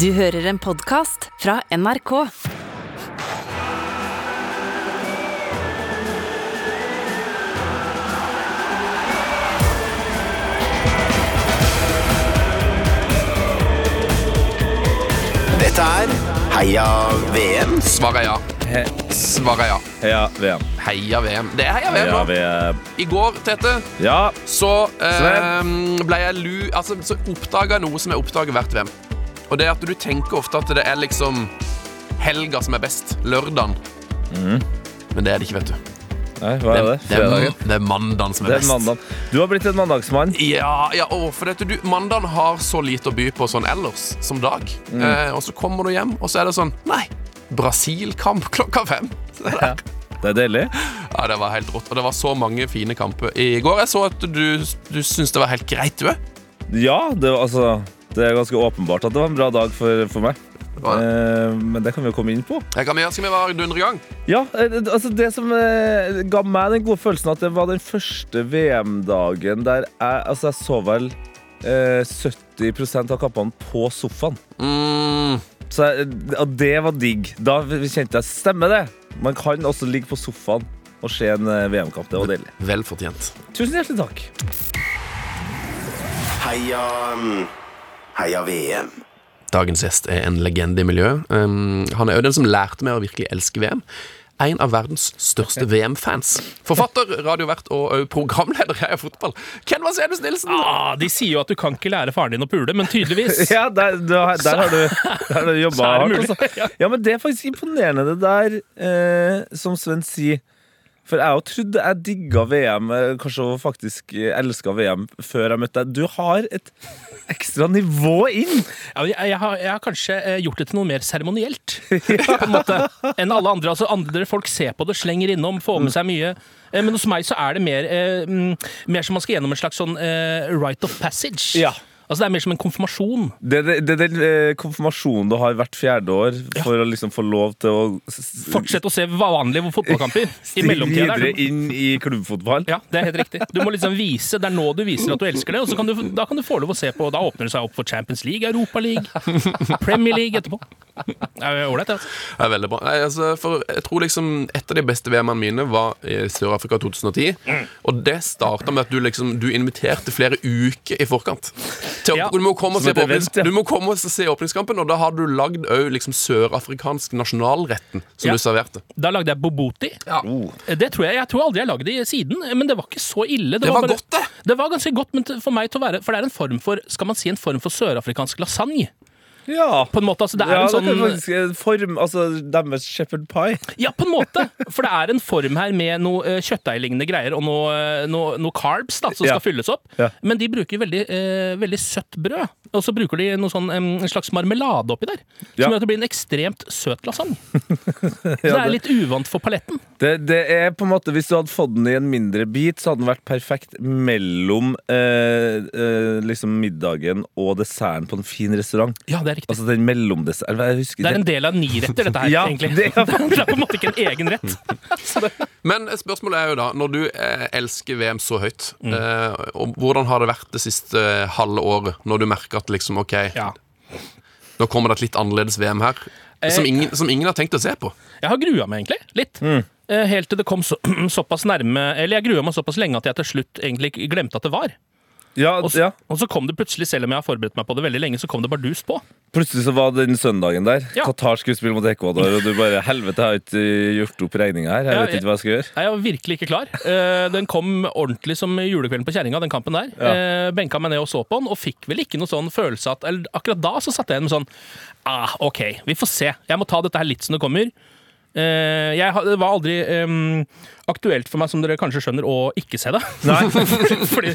Du hører en podkast fra NRK. Dette er Heia VM. Svaret er ja. Svaret er ja. Heia VM. Heia VM. Det er heia VM Heia nå. VM. I går, Tete, Ja. så eh, ble jeg lu... Altså, så oppdaga jeg noe som jeg oppdager hvert VM. Og det er at du tenker ofte at det er liksom helga som er best. Lørdagen. Men det er det ikke, vet du. Nei, hva er det? det, er, Fredagen? det er mandagen som er, Det best. Mandagen. Du har blitt en mandagsmann. Ja, ja å, for dette, du, mandagen har så lite å by på sånn ellers som dag. Mm. Eh, og så kommer du hjem, og så er det sånn Nei, Brasil-kamp klokka fem. Det er- Det er deilig. Ja, det var helt rått. Og det var så mange fine kamper i går. Jeg så at du, du syntes det var helt greit, du. eh? Ja, det, var, altså, det er ganske åpenbart at det var en bra dag for, for meg. Eh, men det kan vi jo komme inn på. Jeg kan vi, skal vi være dundre i gang? Ja, eh, altså Det som eh, ga meg den gode følelsen at det var den første VM-dagen der jeg Altså, jeg så vel eh, 70% av kampene på sofaen. Mm, Så jeg, og det var digg. Da kjente jeg stemmer det. Man kan også ligge på sofaen og se en eh, VM-kamp. Det var deilig. vel fortjent. Tusen hjertelig takk. Heia mm, Heia VM. Dagens gjest er en legende i miljøet. Um, han er jo den som lærte meg å virkelig elske VM. En av verdens største VM-fans. Forfatter, radiovert og programleder i Fotball. Ken Vasenus Nilsen! Ah, de sier jo at du kan ikke lære faren din å pule, men tydeligvis Ja, der, der, der har du, der har du jobba hardt. Altså. Ja, men det er faktisk imponerende, det der, eh, som Sven sier. For jeg trodde jeg digga VM, kanskje faktisk elska VM før jeg møtte deg. Du har et ekstra nivå inn! ja, jeg, har, jeg har kanskje eh, gjort det til noe mer seremonielt på en måte, enn alle andre. Altså, andre folk ser på det, slenger innom, får med seg mye. Eh, Men hos meg så er det mer, eh, mm, mer som man skal gjennom en slags sånn rite of passage. Ja. Altså Det er mer som en konfirmasjon. Det er det, det, det, eh, konfirmasjonen du har hvert fjerde år for å liksom få lov til å s- s- Fortsett å se vanlige fotballkamper. I mellomtida. videre er inn i klubbfotball. Ja, det er helt riktig. Du må liksom vise, Det er nå du viser at du elsker det, og så kan du, da kan du få lov å se på Da åpner det seg opp for Champions League, Europa League, Premier League etterpå. Det er ålreit, det. Altså. Det er veldig bra. Nei, altså, for jeg tror liksom Et av de beste VM-ene mine var i Sør-Afrika 2010. Og det starta med at du liksom Du inviterte flere uker i forkant. Til Ja. du, må komme og se på event, ja. du må komme og se åpningskampen, og da har du lagd òg liksom sørafrikansk nasjonalretten som Ja. du serverte. Da lagde jeg boboti. Oh. Det tror jeg, jeg tror aldri jeg har lagd det siden, men det var ikke så ille. Det var bare- godt, det. Det var ganske godt, men for meg til å være For det er en form for Skal man si en form for sørafrikansk lasagne? Ja. På en måte, altså det er ja, en sånn det er faktisk en form Altså deres shepherd pie. Ja, på en måte. For det er en form her med noe uh, kjøttdeiglignende greier og noe, eh, noe, noe carbs da, som Ja. skal fylles opp. Ja. Men de bruker veldig, eh, veldig søtt brød. Og så bruker de noe sånn, en slags marmelade oppi der. Som gjør at det blir en ekstremt søt lasagne. Så det er litt uvant for paletten. Det, det er på en måte Hvis du hadde fått den i en mindre bit, så hadde den vært perfekt mellom eh, eh, liksom middagen og desserten på en fin restaurant. Ja, det er riktig. Altså den husker Det er en del av niretter, dette her, Ja, egentlig. det er det er på en måte ikke en egen rett. Men spørsmålet er jo da, når du eh, elsker VM så høyt, Mm. eh, og hvordan har det vært det siste eh, halve året, når du merker at liksom, ok, ja. nå kommer det et litt annerledes VM her, som ingen, som ingen har tenkt å se på? Jeg har grua meg egentlig, litt. Mm. Helt til det kom så, såpass nærme Eller jeg grua meg såpass lenge at jeg til slutt egentlig glemte at det var. ja, Og så, ja. og så kom det plutselig, selv om jeg har forberedt meg på det veldig lenge, så kom det bardust på. Plutselig så var den søndagen der. Ja. Qatar skulle spille mot Ecuador, og du bare Helvete, jeg har ikke gjort opp regninga her. Jeg Ja, vet ikke hva jeg skal gjøre. Jeg var virkelig ikke klar. Eh, Den kom ordentlig som julekvelden på kjerringa, den kampen der. Ja. Eh, Benka meg ned og så på den, og fikk vel ikke noe sånn følelse at eller Akkurat da så satt jeg igjen med sånn ah, OK, vi får se. Jeg må ta dette her litt som det kommer. Eh, jeg, var aldri em, aktuelt for meg, som dere kanskje skjønner, å ikke se det. Fordi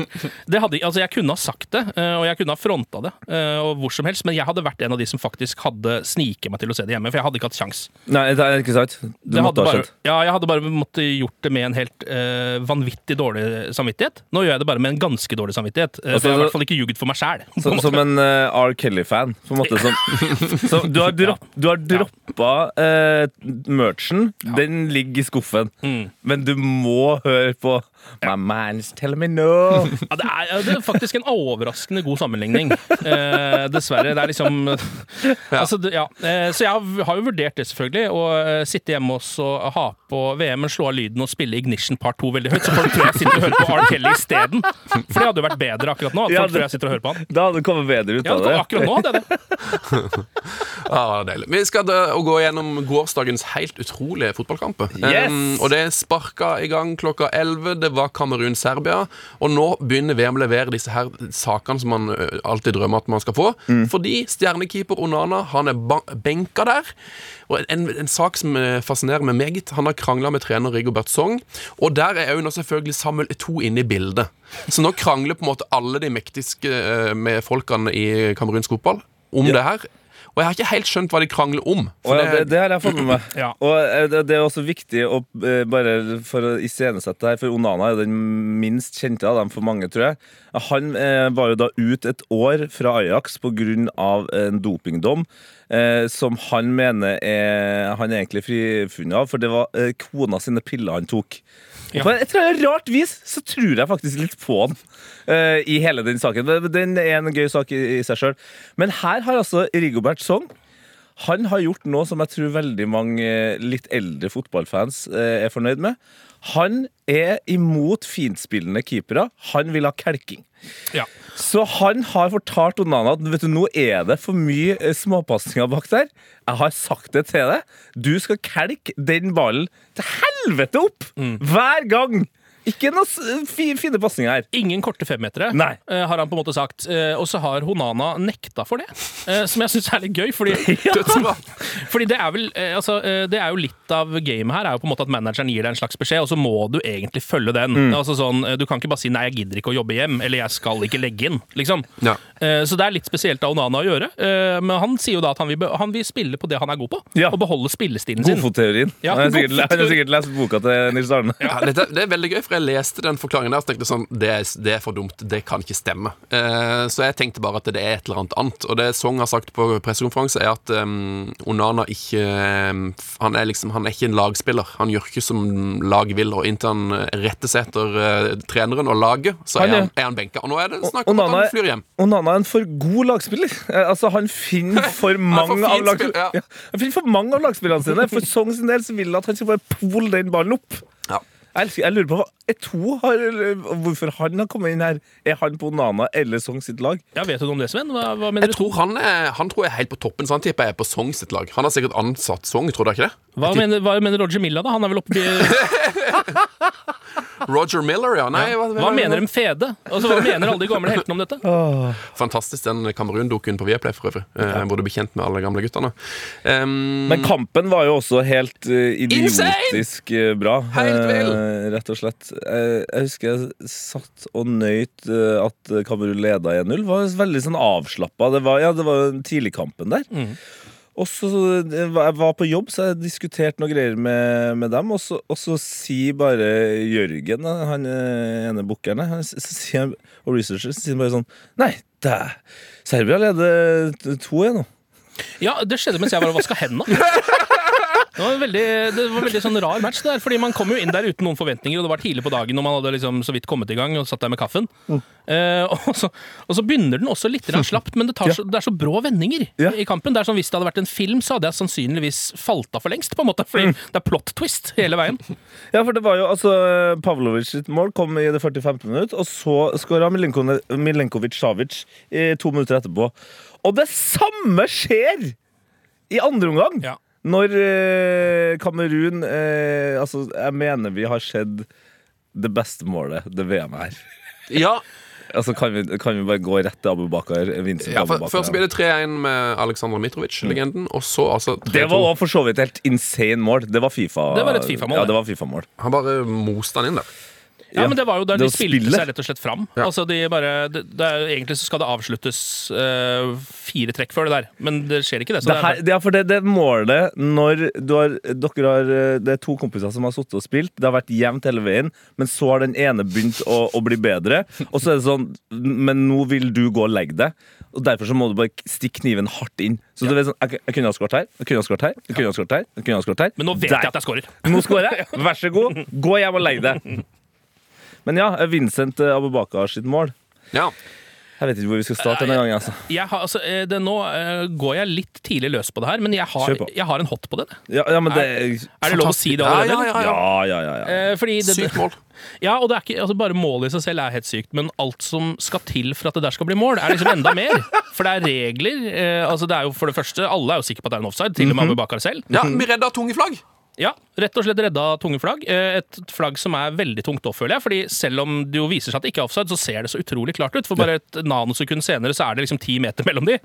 det hadde, altså Jeg kunne ha sagt det, eh, og jeg kunne ha fronta det, eh, og hvor som helst, men jeg hadde vært en av de som faktisk hadde sniket meg til å se det hjemme, for jeg hadde ikke hatt kjangs. Nei, det er ikke sant. Du Det måtte ha bare, skjønt. ja, jeg hadde bare måttet gjort det med en helt uh, vanvittig dårlig samvittighet. Nå gjør jeg det bare med en ganske dårlig samvittighet. eh, Altså, for jeg har i hvert fall ikke ljuget for meg sjæl. Som, som en uh, R. Kelly-fan. På en måte som, som Du har, dropp, ja. har droppa uh, merchen. Den ligger i skuffen. Mm. Men du må høre på My man's telling me no. Ja, det, er, det er faktisk en overraskende god sammenligning. Eh, dessverre. Det er liksom altså, ja. eh, Så jeg har- jo vurdert det, selvfølgelig. Å eh, sitte hjemme og ha på VM-en, slå av lyden og spille Ignition Part 2 veldig høyt, så folk tror jeg sitter og hører på R. Kelly isteden. For det hadde jo vært bedre akkurat nå. At folk tror jeg sitter og hører på han. Da hadde det kommet bedre ut Ja, av det. akkurat nå det er det. Ah, deilig. Vi skal da, gå gjennom gårsdagens helt utrolige fotballkamp. Yes! Um, og det sparka i gang klokka 11. Det var Kamerun-Serbia. Og nå begynner VM å levere disse her sakene som man alltid drømmer at man skal få. Fordi stjernekeeper Onana han er benka der. Og en, en sak som fascinerer meg meget, han har krangla med trener Rigobert Song. Og der er jo nå selvfølgelig Samuel To inne i bildet. Så nå krangler på en måte alle de mektigste eh, med folkene i kamerunsk fotball om det her. Og jeg har ikke helt skjønt hva de krangler om. Å, ja, det, det har jeg fått med meg. Ja. Og eh, det, er også viktig å eh, bare for å iscenesette her, for Onana er den minst kjente av dem for mange, tror jeg. Han eh, var jo da ut et år fra Ajax pga. en dopingdom. Eh, som han mener er, han er egentlig frifunnet av, for det var eh, kona sine piller han tok. Ja. På et eller annet rart vis så tror jeg faktisk litt på han uh, i hele den saken. Den er en gøy sak i, i seg sjøl. Men her har altså Rigobert Song han har gjort noe som jeg tror veldig mange eh, litt eldre fotballfans uh, er fornøyd med. Han er imot fintspillende keepere. Han vil ha kelking. Ja. Så han har fortalt Onana at vet du, nå er det for mye eh, småpasninger bak der. Jeg har sagt det til deg. Du skal kelke den ballen til helvete opp! Hver gang! Ikke noen fine pasninger her. Ingen korte femmetere, Nei. eh, har han på en måte sagt. Eh, og så har Honana nekta for det, eh, som jeg syns er litt gøy. Fordi, ja. fordi det, er vel, altså, det er jo litt av gamet her, er jo på en måte at manageren gir deg en slags beskjed, og så må du egentlig følge den. Mm. Altså sånn, Du kan ikke bare si 'nei, jeg gidder ikke å jobbe hjem', eller 'jeg skal ikke legge inn'. liksom. Ja. Eh, Så det er litt spesielt av Honana å gjøre. Eh, Men han sier jo da at han vil, han vil spille på det han er god på, Ja. og beholde spillestilen sin. Godfotteorien. Ja, han, har sikkert, sikkert lest boka til Nils Arne. Ja, det er veldig gøy, for jeg leste den forklaringen der så tenkte sånn det er, det er for dumt. Det kan ikke stemme. Eh, så jeg tenkte bare at det er et eller annet annet. Og det Song har sagt på pressekonferanse, er at um, Onana ikke han, er liksom, han er ikke en lagspiller. Han gjør ikke som laget vil, og inntil han retter seg etter uh, treneren og laget, så Han er er- han, er han benka. Og nå er det snakk om at han flyr hjem. Onana er en for god lagspiller. Eh, Altså, han finner for mange for av fint lag... spill, ja. ja. For mange av lagspillerne sine. For Song sin del så vil han at han skal bare pole den ballen opp. Ja. Jeg, jeg lurer på hva Eto har Hvorfor han har kommet inn her. Er han på Onana eller Song sitt lag? Ja, Vet du noe om det, Sven? Hva, hva mener Jeg du? tror han er, han tror jeg er helt på toppen, så han tipper jeg er på Song sitt lag. Han har sikkert ansatt Song, tror du ikke det? Hva mener, hva mener Roger Milla, da? Han er vel oppe i Roger Miller, ja. Nei, hva, Hva mener de fede? Altså, Hva mener alle de gamle heltene om dette? Fantastisk den Kamerun-dokuen på Viaplay for øvrig. Eh, hvor du blir kjent med alle gamle guttene. Um, Men kampen var jo også helt eh, idiotisk insane! bra. Helt vill! eh, rett og slett. Eh, jeg husker jeg satt og nøyt eh, at Kamerun leda 1-0. Var veldig sånn avslappa. Det var, ja, det var tidligkampen der. Og så Jeg var på jobb, så jeg diskuterte noe greier med, med dem. Og så, og så sier bare Jørgen, han eh, ene bookeren, han sier og researcher, sier bare sånn Nei, det Serbia leder 2-1 nå. Ja, Det skjedde mens jeg var og vaska hendene. Det var, en veldig, det var en veldig sånn rar match, der, fordi man kom jo inn der uten noen forventninger. Og det var tidlig på dagen, og man hadde liksom så vidt kommet i gang og satt der med kaffen. Eh, og, så, og så begynner den også litt slapt, men det, tar så, det er så brå vendinger Ja. i kampen. Det er som Hvis det hadde vært en film, så hadde jeg sannsynligvis falt av for lengst. på en måte Fordi det er plot twist hele veien. Ja, for det var jo altså Pavlovic sitt mål kom i det 45. minutt, og så skåra Milenkovic-Savic to minutter etterpå. Og det samme skjer i andre omgang! Ja. Når eh, Kamerun eh, Altså, jeg mener vi har sett det beste målet det VM er. Ja, Altså, kan vi, kan vi bare gå rett til Abu Bakar? Vincent ja Abu Bakar? Først blir det 3-1 med Aleksandr Mitrovic, legenden. Og så altså 3-2. det var også for så vidt helt insane mål. Det var Fifa-mål. FIFA-mål, Ja, det. FIFA-mål. Han bare moste han inn der. Ja, Ja. men det var jo der de spilte spille. seg rett og slett fram. Ja. Altså de bare, det, det er, egentlig så skal det avsluttes uh, fire trekk før det der, men det skjer ikke det. Så Det, her, er, det er for det, det målet når du har, dere har Det er to kompiser som har sittet og spilt. Det har vært jevnt hele veien, men så har den ene begynt å, å bli bedre. Og så er det sånn Men nå vil du gå og legge deg. Og Derfor så må du bare stikke kniven hardt inn. Så du vet sånn Jeg, jeg kunne ha skåret her, jeg kunne ha skåret her, jeg kunne ha skåret her. Jeg kunne ha skåret her men nå vet Der. jeg at jeg skårer. Nå skårer jeg. Vær så god, gå hjem og legg deg. Men ja, Vincent eh, Abubakar sitt mål. Ja. Jeg vet ikke hvor vi skal starte denne gangen. altså. Jeg har, altså, eh, det, nå eh, går jeg litt tidlig løs på det her, men jeg har, jeg har en hot på det. Ja, ja men det Er det lov å si det Ja, allerede? ja, ja, ja. Ja, ja, ja. ja. Det, Sykt mål. Ja, og det er ikke, altså bare målet i seg selv er helt sykt, men alt som skal til for at det der skal bli mål, er liksom enda mer. For det er regler. Eh, altså det er jo for det første, Alle er jo sikre på at det er en offside, til og med Abubakar selv. Ja, vi redda tunge flagg. Ja, rett og slett redda tunge flagg. Eh, Et flagg som er veldig tungt òg, føler jeg. Fordi selv om det jo viser seg at det ikke er offside, så ser det så utrolig klart ut. For bare et nanosekund senere så er det liksom ti meter mellom de,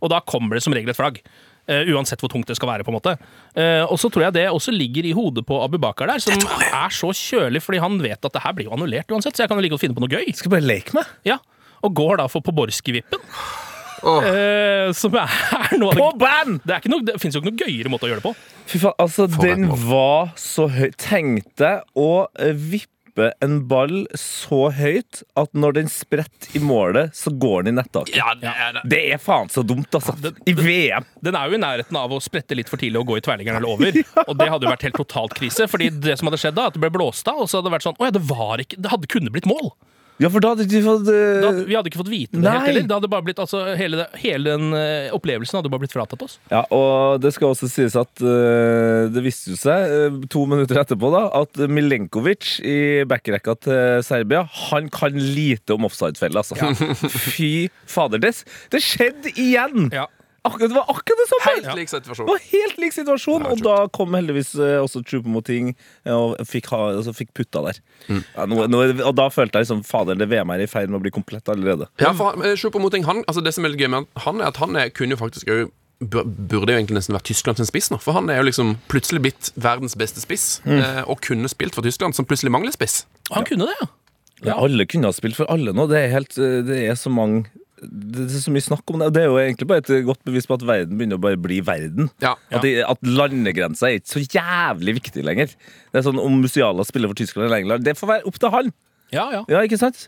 og da kommer det som regel et flagg. Uh, uansett hvor tungt det skal være. på en måte Uh, Og så tror jeg det også ligger i hodet på Abu Bakar der, som er så kjølig fordi han vet at det her blir jo annullert uansett, så jeg kan jo like godt finne på noe gøy. Skal bare leke med. Ja, Og går da for Poborski-vippen. Åh. Eh, som er noe av På band! Det, er noe, det fins jo ikke noe gøyere måte å gjøre det på. Fy faen, altså, For den var så høy. Tenkte å eh, vippe en ball så høyt at når den spretter i målet, så går den i nettaket. Ja, det er det. Det er faen så dumt, altså. I VM. Den er jo i nærheten av å sprette litt for tidlig og gå i tverrliggeren eller over. Og det hadde jo vært helt totalt krise. Fordi det som hadde skjedd da, at det ble blåst av, og så hadde det vært sånn Å ja, det var ikke Det hadde kunne blitt mål. Ja, for da hadde de fått uh... Da, vi hadde ikke fått vite det Nei. helt heller. Det hadde bare blitt, altså, hele, hele den uh, opplevelsen hadde bare blitt fratatt oss. Ja, og det skal også sies at uh, det viste seg to minutter etterpå da, at Milenkovic i backrekka til Serbia, han kan lite om offside-felle, altså. Fy fader. Det, det skjedde igjen! Ja. Akkurat, det var akkurat det samme! Helt lik situasjon. Det var helt lik situasjon, Ja, og da kom heldigvis eh, også Choupo-Moting og fikk, ha, altså, fikk putta der. Mm. Ja, nå, nå, og da følte jeg liksom fader, det VM er i ferd med å bli komplett allerede. Ja, for eh, han, altså det som er litt gøy med han, er at han er, kunne jo faktisk òg Burde jo egentlig nesten vært Tyskland sin spiss nå. For han er jo liksom plutselig blitt verdens beste spiss. mm. og kunne spilt for Tyskland, som plutselig mangler spiss. Han han kunne det, ja. Ja. Alle kunne ha spilt for alle nå. Det er, helt, eh, det er så mange det er så mye snakk om det. Det er jo egentlig bare et godt bevis på at verden begynner å bare bli verden. Ja, At, det, at landegrensa er ikke så jævlig viktig lenger. Det er sånn Om Musiala spiller for Tyskland eller England, det får være opp til han. Ja, ja. Ja, ikke sant?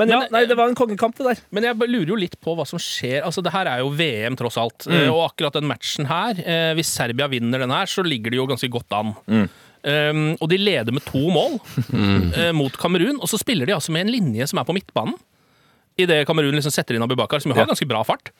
Men ja, nei, det var en kongekamp, det der. Men jeg lurer jo litt på hva som skjer. Altså, Det her er jo VM, tross alt. Mm. Eh, Og akkurat den matchen her, eh, hvis Serbia vinner den her, så ligger de jo ganske godt an. Mm. Um, og de leder med to mål eh, mot Kamerun, og så spiller de altså med en linje som er på midtbanen. Idet Kamerun liksom setter inn Abubakar, som jo har Ja. ganske bra fart.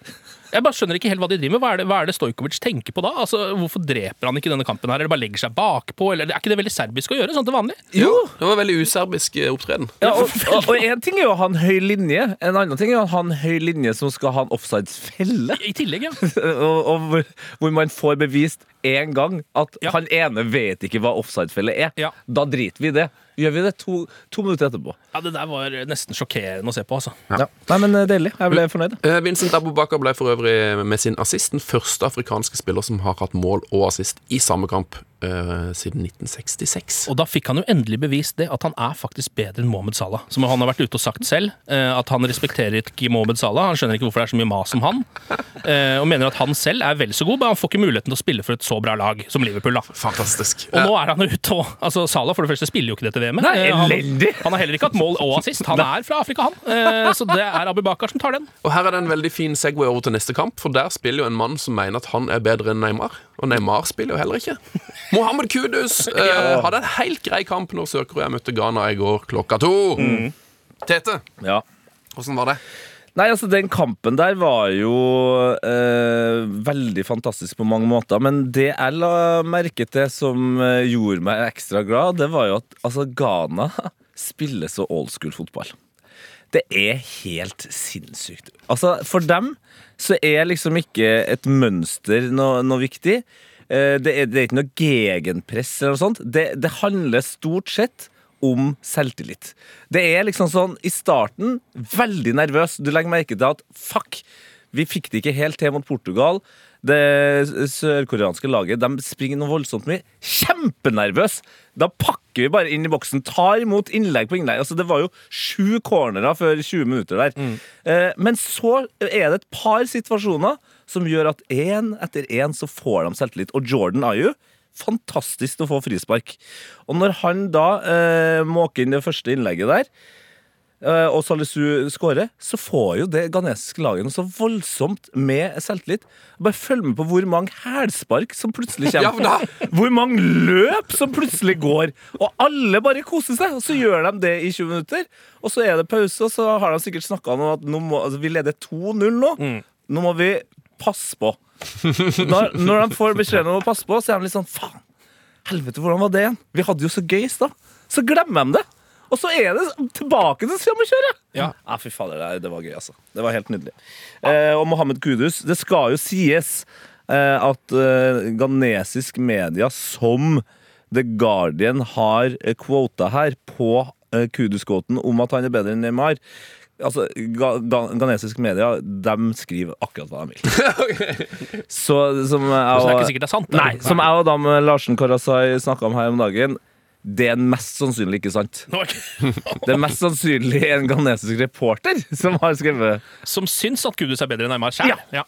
Jeg bare skjønner ikke helt hva de driver med. Hva er det, hva er det Stojkovic tenker på da? Altså, Hvorfor dreper han ikke denne kampen her, eller bare legger seg bakpå? Eller, er ikke det veldig serbisk å gjøre, sånn til vanlig? Jo, det var veldig userbisk eh, opptreden. Ja, og, og, og en ting er jo å ha en høy linje, en annen ting er å ha en høy linje som skal ha en offsides-felle. I tillegg, ja. og, og hvor, hvor man får bevist én gang at Ja. han ene vet ikke hva offside-felle er. Ja. Da driter vi i det. Gjør vi det to, to minutter etterpå. ja. Det der var nesten sjokkerende å se på, altså. Ja. Nei, men eh, Deilig. Jeg ble fornøyd. Eh, Vincent Abubakar ble for øvrig med sin assist den første afrikanske spiller som har hatt mål og assist i samme kamp eh, siden 1966. Og da fikk han jo endelig bevist det at han er faktisk bedre enn Mohammed Salah. Som han har vært ute og sagt selv, uh, at han respekterer ikke Mohammed Salah. Han skjønner ikke hvorfor det er så mye mas om han. Uh, Og mener at han selv er vel så god, men han får ikke muligheten til å spille for et så bra lag som Liverpool. da Fantastisk. Og nå er han jo ute og altså Salah for det første spiller jo ikke dette VM-et. Han, han har heller ikke hatt mål og assist. Han er fra Afrika, han. Så det er Abu Bakar som tar den. Og her er det en veldig fin segway over til neste kamp, for der spiller jo en mann som mener at han er bedre enn Neymar. Og Neymar spiller jo heller ikke. Mohammed Kudus eh, hadde en helt grei kamp når Sør-Korea møtte Ghana i går klokka to. Tete, Ja. åssen var det? Nei, altså Den kampen der var jo eh, veldig fantastisk på mange måter. Men det jeg la merke til som eh, gjorde meg ekstra glad, det var jo at altså, Ghana spiller så old school fotball. Det er helt sinnssykt. Altså, For dem så er liksom ikke et mønster noe, noe viktig. Eh, Det er, det er ikke noe gegenpress eller noe sånt. Det, det handler stort sett om selvtillit. Det er liksom sånn i starten veldig nervøs. Du legger merke til at fuck, vi fikk det ikke helt til mot Portugal. Det sørkoreanske laget de springer noe voldsomt mye. Kjempenervøs! Da pakker vi bare inn i boksen, tar imot innlegg på innlegg. Altså, det var jo sju cornerer før 20 minutter der. Eh, men så er det et par situasjoner som gjør at én etter én så får de selvtillit. Og Jordan Ayu fantastisk å få frispark. Og når han da eh, måker inn det første innlegget der og Salisu skårer, så får jo det ghanesiske laget noe så voldsomt med selvtillit. Bare følg med på hvor mange hælspark som plutselig kommer. Hvor mange løp som plutselig går. Og alle bare koser seg, og så gjør de det i 20 minutter. Og så er det pause, og så har de sikkert snakka om at må, altså, vi leder 2-0 nå. Nå må vi passe på. Når, når de får beskjed om å passe på, så er de litt sånn faen. Helvete, hvordan var det igjen? Vi hadde jo så gøy i stad. Så glemmer de det. Og så er det tilbake til Skammekjøret! Ja. Ja, fy fader, det, det var gøy, altså. Det var helt nydelig. Eh, og Mohammed Kudus, det skal jo sies eh, at eh, ghanesisk media som The Guardian har kvota her på eh, Kudus-gåten om at han er bedre enn Neymar. Altså, ga, media de skriver akkurat hva de vil. Så som jeg, Så det er ikke sikkert det er sant. Nei, som jeg og Dam Larsen Karasai snakka om her om dagen, det er mest sannsynlig ikke sant. Det er mest sannsynlig en ghanesisk reporter som har skrevet Som syns at Kudus er bedre enn Neymar sjøl. Ja. Ja.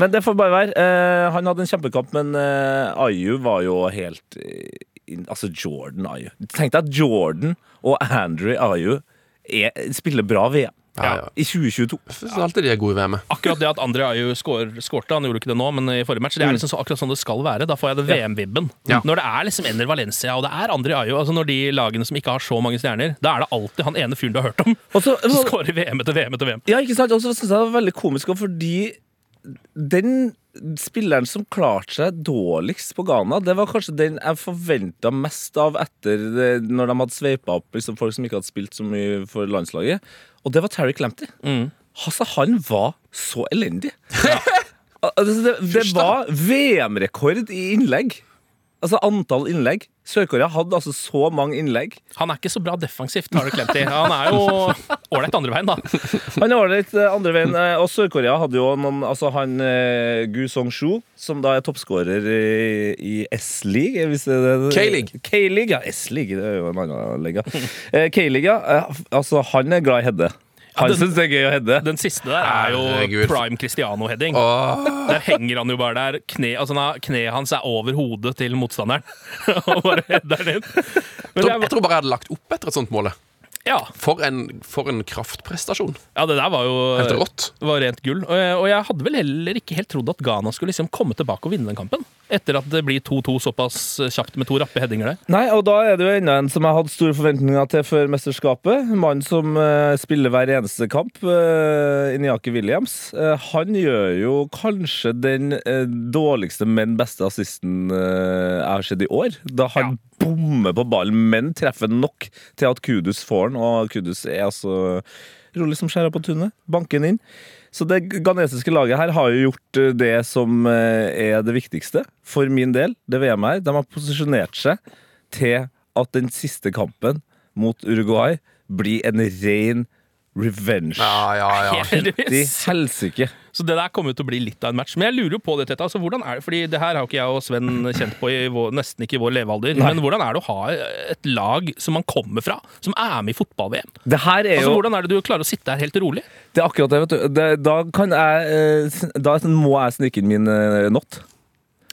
Men det får bare være. Eh, han hadde en kjempekamp, men eh, Ayu var jo helt eh, Altså, Jordan Ayu. Tenk deg at Jordan og Andrew Ayu er, spiller bra VM Ja, ja. i 2022. Jeg syns alltid de er gode i VM-et. Akkurat det at Andre Aju skårte, han gjorde ikke det nå, men i forrige match, Mm. det er liksom så, akkurat sånn det skal være. Da får jeg det VM-vibben. Ja. Når det er liksom Ener Valencia og det er Andre Aju, altså når de lagene som ikke har så mange stjerner, da er det alltid han ene fyren du har hørt om, Og så, som skårer VM etter VM etter VM. Ja, ikke sant? Og så synes jeg det var veldig komisk også fordi den spilleren som klarte seg dårligst på Ghana, det var kanskje den jeg forventa mest av etter det, når de hadde sveipa opp liksom, folk som ikke hadde spilt så mye for landslaget. Og det var Terry Clampty. Altså, han var så elendig. Altså, det, det var VM-rekord i innlegg. Altså antall innlegg. Sør-Korea hadde altså så mange innlegg. Han er ikke så bra defensivt, har du klemt i. Han er jo ålreit andre veien, da. Han er ålreit eh, andre veien. eh, Og Sør-Korea hadde jo noen Altså han eh, Gu Song-shu, som da er toppskårer i, i S-league. K-league. K-league, ja. S-league, det er jo en annen liga. K-league, ja. Altså, han er glad i Hedde. Han syns det er gøy å hedde. Den siste der er jo Herregud. prime Cristiano-heading. Der henger han jo bare der. Kne, altså, kneet hans er over hodet til motstanderen. Og bare header den inn. jeg, tror, jeg tror bare jeg hadde lagt opp etter et sånt mål. ja, For en, for en kraftprestasjon. ja, det der var jo Helt rått. Det var rent gull. Og jeg, og jeg hadde vel heller ikke helt trodd at Ghana skulle liksom komme tilbake og vinne den kampen. Etter at det blir 2-2 såpass kjapt med to rappe headinger der. Nei, og da er det jo enda en som jeg hadde store forventninger til før mesterskapet. En mann som uh, spiller hver eneste kamp, uh, Inyaki Williams. Uh, han gjør jo kanskje den uh, dårligste, men beste assisten eh, jeg har sett i år. Da han bommer på ballen, men treffer nok til at Kudus får den. Og Kudus er altså rolig som skjæra på tunet. Banker den inn. Så det ghanesiske laget her har jo gjort eh, det som eh, er det viktigste for min del, det VM her. De har posisjonert seg til at den siste kampen mot Uruguay blir en ren revenge. Ja, ja, ja. Heldigvis. helsike. Så det der kommer til å bli litt av en match. Men jeg lurer jo på det, Tete. Altså, hvordan er det? Fordi det her har jo ikke jeg og Sven kjent på i vår, nesten ikke i vår levealder. Men hvordan er det å ha et lag som man kommer fra, som er med i fotball-VM? Det her er Altså, jo hvordan er det du klarer å sitte her helt rolig? Det er akkurat det, vet du. Det, da kan jeg eh, Da må jeg snike inn min eh, not.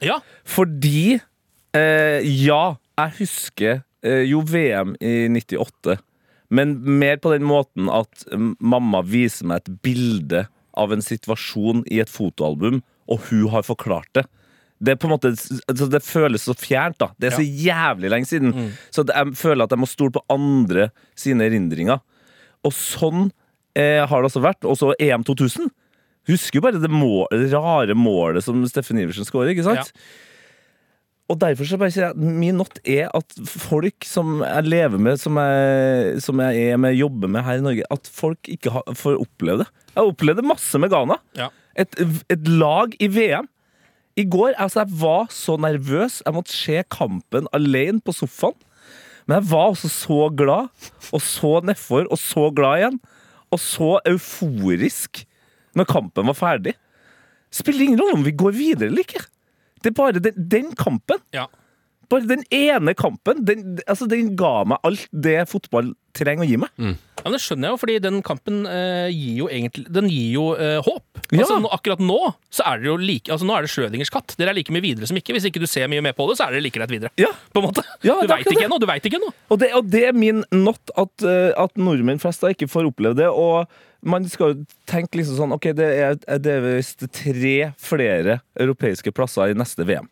Ja, Fordi eh, Ja, jeg husker eh, jo VM i 98. Men mer på den måten at mm, mamma viser meg et bilde av en situasjon i et fotoalbum, og hun har forklart det. Det, er på en måte, altså det føles så fjernt. da Det er så jævlig lenge siden. Så jeg føler at jeg må stole på andre sine erindringer. Og sånn eh, har det også vært. Også EM 2000. Husker jo bare det, mål, det rare målet som Steffen Iversen skårer. ikke sant? Og derfor så bare sier jeg min not er at folk som jeg lever med, som jeg, som jeg er med, jobber med her i Norge, at folk ikke har, får oppleve det. Jeg opplevde masse med Ghana. Ja. Et, et lag i VM. I går altså jeg var så nervøs. Jeg måtte se kampen alene på sofaen. Men jeg var også så glad, og så nedfor, og så glad igjen. Og så euforisk når kampen var ferdig. Spiller ingen rolle om vi går videre eller ikke. Det er bare den, den kampen. ja. Bare den ene kampen, den, altså, den ga meg alt det fotball trenger å gi meg. Ja, men Det skjønner jeg jo, fordi den kampen eh, gir jo egentlig Den gir jo eh, håp. Ja. Altså, nå, akkurat nå så er det jo like Altså nå er det Schrødingers katt. Dere er like mye videre som ikke. Hvis ikke du ser mye mer på det, så er dere like rett videre. Ja. På en måte. Ja, du veit ikke det. ennå. Du vet ikke ennå. Og det, og det er min not at, eh, at nordmenn flest da ikke får oppleve det. Og man skal jo tenke liksom sånn Ok, det er, det er visst tre flere europeiske plasser i neste VM.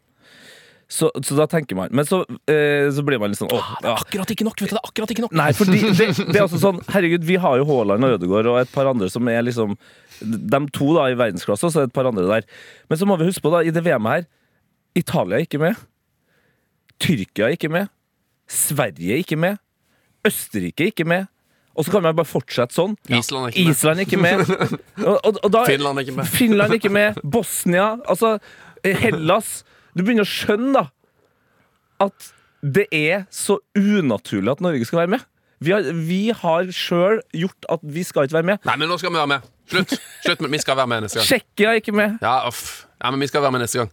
Så, så da tenker man Men så, eh, så blir man litt sånn åh, Det er akkurat ikke nok. vet du, det er akkurat ikke nok. Nei, fordi det, det er også sånn Herregud, vi har jo Haaland og Ødegaard og et par andre som er liksom De to da i verdensklasse, og så er det et par andre der. Men så må vi huske på, da, i det VM-et her Italia er ikke med. Tyrkia er ikke med. Sverige er ikke med. Østerrike er ikke med. Og så kan man bare fortsette sånn. Island er ikke med. Island er ikke med. Og, og, og da, Finland er ikke med. Finland er ikke med. Bosnia. Altså, Hellas. Du begynner å skjønne, da, at det er så unaturlig at Norge skal være med. Vi har, vi har sjøl gjort at vi skal ikke være med. Nei, men nå skal vi være med. Slutt. Slutt Vi skal være med neste gang. Tsjekkia er ikke med. Ja, off. Ja, men vi skal være med neste gang.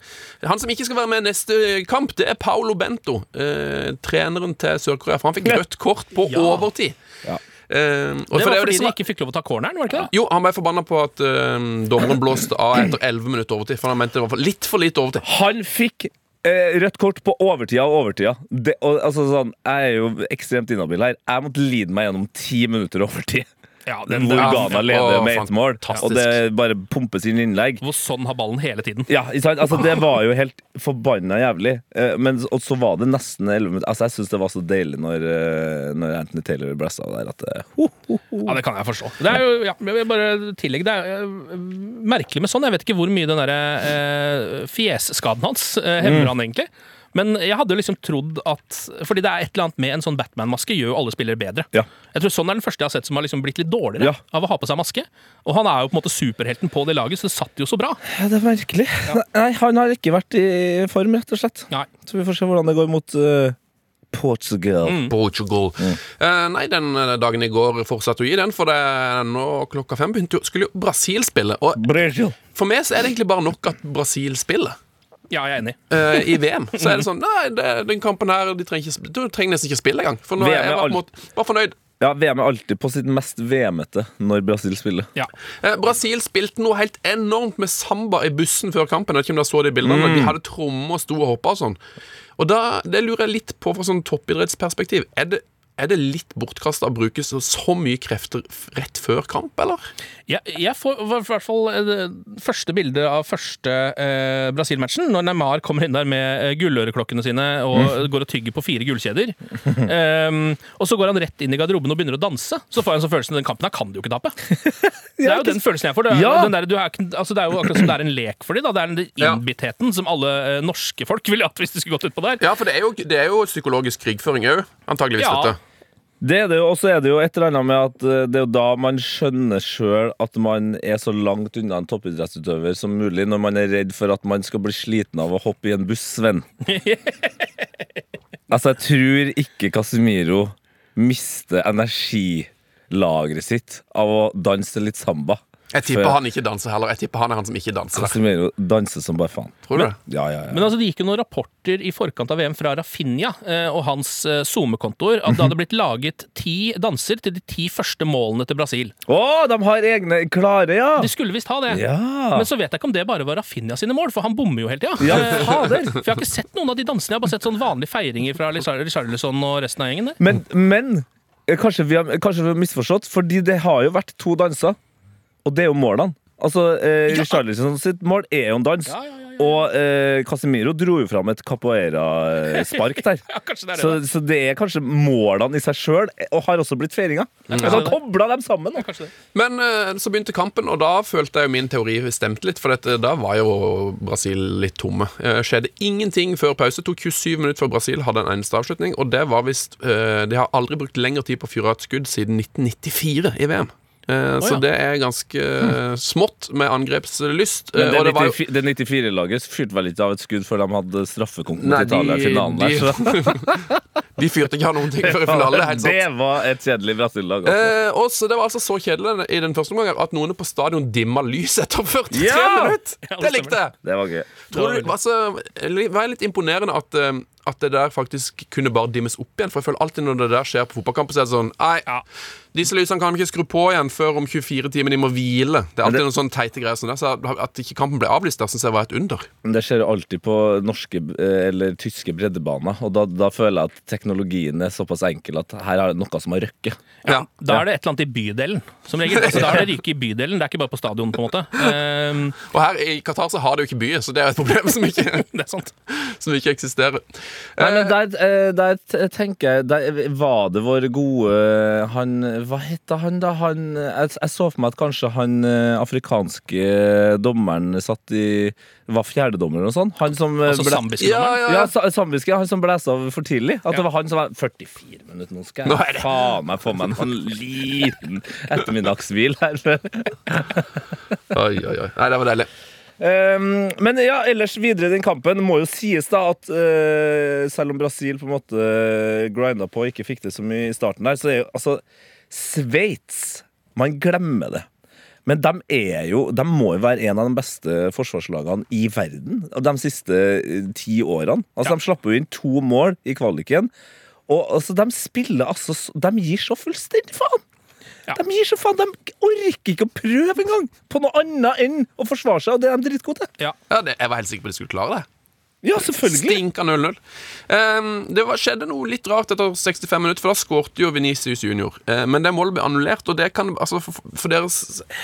Han som ikke skal være med neste kamp, det er Paolo Bento. Eh, treneren til Sør-Korea. For han fikk rødt kort på Ja. overtid. Ja. Eh, og Det for var jo fordi som de ikke fikk lov å ta corneren, var det ikke det? Jo, han ble forbanna på at uh, dommeren blåste av etter 11 minutter overtid. For han mente det var for litt for lite overtid. Han fikk eh, rødt kort på overtida og overtida. Det, og, altså, sånn, jeg er jo ekstremt inhabil her. Jeg måtte lide meg gjennom ti minutter overtid. Ja, Hvor Ja, Ghana leder med ett mål, og det bare pumpes inn innlegg. Hvor sånn har ballen hele tiden. Ja. Altså, det var jo helt forbanna jævlig. Eh, Men og så var det nesten 11 minutter. Altså, jeg syns det var så deilig når, eh, når Anthony Taylor blassa der at det, ho, ho, ho. Ja, Det kan jeg forstå. Det er jo, ja, jeg bare tillegge, det er eh, merkelig med sånn. Jeg vet ikke hvor mye den derre eh, fjesskaden hans eh, hemmer han egentlig. Men jeg hadde liksom trodd at Fordi det er et eller annet med en sånn Batman-maske gjør jo alle spillere bedre. Ja. Jeg tror Sånn er den første jeg har sett som har liksom blitt litt dårligere Ja. av å ha på seg maske. Og han er jo på en måte superhelten på det laget, så det satt jo så bra. Ja, det er merkelig. Nei, han har ikke vært i form, rett og slett. Nei. Så vi får se hvordan det går mot uh Portugal. Portugal. Eh, nei, den eh, dagen i går fortsatte å gi den, for det nå klokka fem begynte jo, skulle jo Brasil spille. Og Brasil. for meg så er det egentlig bare nok at Brasil spiller. Ja, jeg er enig. Uh, I VM så er det sånn Nei, det, den kampen her de trenger ikke, Du trenger nesten ikke spille engang. For nå er VM er jeg bare fornøyd. Ja, VM er alltid på sitt mest VM-ete når Brasil spiller. Ja. Eh, Brasil spilte noe helt enormt med samba i bussen før kampen. Jeg vet ikke om dere så de bildene Mm. De hadde trommer og sto og hoppa og sånn. Og da, Det lurer jeg litt på fra sånn toppidrettsperspektiv. Er det, er det litt bortkasta å bruke så, så mye krefter rett før kamp, eller? Jeg, jeg får i hvert fall eh, det første bildet av første eh, Brasil-matchen, når Neymar kommer inn der med eh, gulløreklokkene sine og går og tygger på fire gullkjeder. um, og så går han rett inn i garderoben og begynner å danse. Så får jeg en sånn følelse den kampen her kan du jo ikke tape. Det er jo den følelsen jeg får. Det er, Ja. den der, du er, altså, det er jo akkurat som det er en lek for dem. Det er den Ja. som alle eh, norske folk ville hatt hvis de skulle gått utpå der. Ja, for det er jo, det er jo psykologisk krigføring òg, antageligvis. Ja. dette Det er det jo, Og så er det jo et eller annet med at eh, det er jo da man skjønner sjøl at man er så langt unna en toppidrettsutøver som mulig, når man er redd for at man skal bli sliten av å hoppe i en buss, Sven. altså, jeg tror ikke Casemiro mister energilageret sitt av å danse litt samba. Jeg tipper For- han ikke danser heller. Jeg tipper han er han som ikke danser. Casemiro danser som bare faen. Tror du men, Ja, ja, ja. Men altså, det gikk jo noen rapporter i forkant av VM fra Rafinha eh, og hans eh, SoMe-kontoer at det hadde blitt laget ti danser til de ti første målene til Brasil. Å, de har egne klare, ja! De skulle visst ha det. Ja. Men så vet jeg ikke om det bare var Rafinha sine mål, for han bommer jo hele tida. Ja, Eh, fader. For jeg har ikke sett noen av de dansene. Jeg har bare sett sånn vanlige feiringer fra Richar- Richarlison og resten av gjengen. der. Men, men eh, kanskje, vi har, kanskje vi har misforstått, fordi det har jo vært to danser, og det er jo målene. Altså, eh, Ja. Sitt mål er jo en dans, Ja, ja, og eh, Casemiro dro jo fram et capoeira-spark der. Det. Så, så det er kanskje målene i seg sjøl, og har også blitt feiringa. Men da kobla dem sammen. Men eh, så begynte kampen, og da følte jeg min teori stemte litt. For dette, da var jo Brasil litt tomme. Eh, skjedde ingenting før pause. Tok 27 minutter før Brasil hadde en eneste avslutning. Og det var visst eh, De har aldri brukt lengre tid på å fyre et skudd siden 1994 i VM. Eh, Så ja. det er ganske eh, smått med angrepslyst. Eh, Men det, det var 94 det 94-laget fyrte vel ikke av et skudd før de hadde straffekonk mot Italia i finalen de- der, De fyrte ikke av noen ting før i finale. Det helt sant. Det var et kjedelig Brasil-lag. Altså. Eh, Det var altså så kjedelig i den første omgangen at noen på stadion dimma lyset etter 43 Ja! minutter! Det det likte jeg! Det var gøy. Tror du, altså, var litt imponerende at, eh, at det der faktisk kunne bare dimmes opp igjen. For jeg føler alltid når det der skjer på fotballkamp, så er det sånn Nei, Ja. Disse lysene kan vi ikke skru på igjen før om 24 timer. De må hvile. Det er alltid det- noen sånne teite greier som det. Så at ikke kampen ble avlyst der, syns jeg var et under. Men det skjer alltid på norske eh, eller tyske breddebaner, og da, da føler jeg at teknologien er såpass enkel at her er det noe som har røkket. Ja. Da er det et eller annet i bydelen, som regel. Altså, da er det ryke i bydelen, det er ikke bare på stadion, på en måte. Um, Og her i Qatar så har det jo ikke byer, så det er et problem som ikke, det er sant. som ikke eksisterer. Nei, men Eh, der, eh, der tenker jeg der Var det vår gode Han Hva heter han, da? Han, jeg, jeg så for meg at kanskje han eh, afrikanske dommeren satt i Var fjerdedommer eller noe sånt? Han som eh, Altså ble- zambiske Ja, ja, Ja, zambiske, han som blæste av for tidlig. At det var han som var 44 minutter. Nå skal jeg er faen meg få meg en sånn liten ettermiddagshvil her. Oi, oi, oi. Nei, det var deilig. Um, men ja, ellers videre i den kampen må jo sies da at uh, selv om Brasil på en måte grinda på og ikke fikk det så mye i starten der, så er jo altså Sveits Man glemmer det. Men de er jo De må jo være en av de beste forsvarslagene i verden de siste eh, ti årene. Altså, Ja. De slapp jo inn to mål i kvaliken. Og altså, de spiller altså De gir så fullstendig faen! Ja. De gir så faen, de orker ikke å prøve engang på noe annet enn å forsvare seg, og det er de dritgode til. Ja. Ja, jeg var helt sikker på at de skulle klare det. Ja, selvfølgelig. Stinka 0-0. Um, det var, skjedde noe litt rart etter 65 minutter, for da skårte jo Venicius junior. Uh, men det målet ble annullert, og det kan altså, for, for deres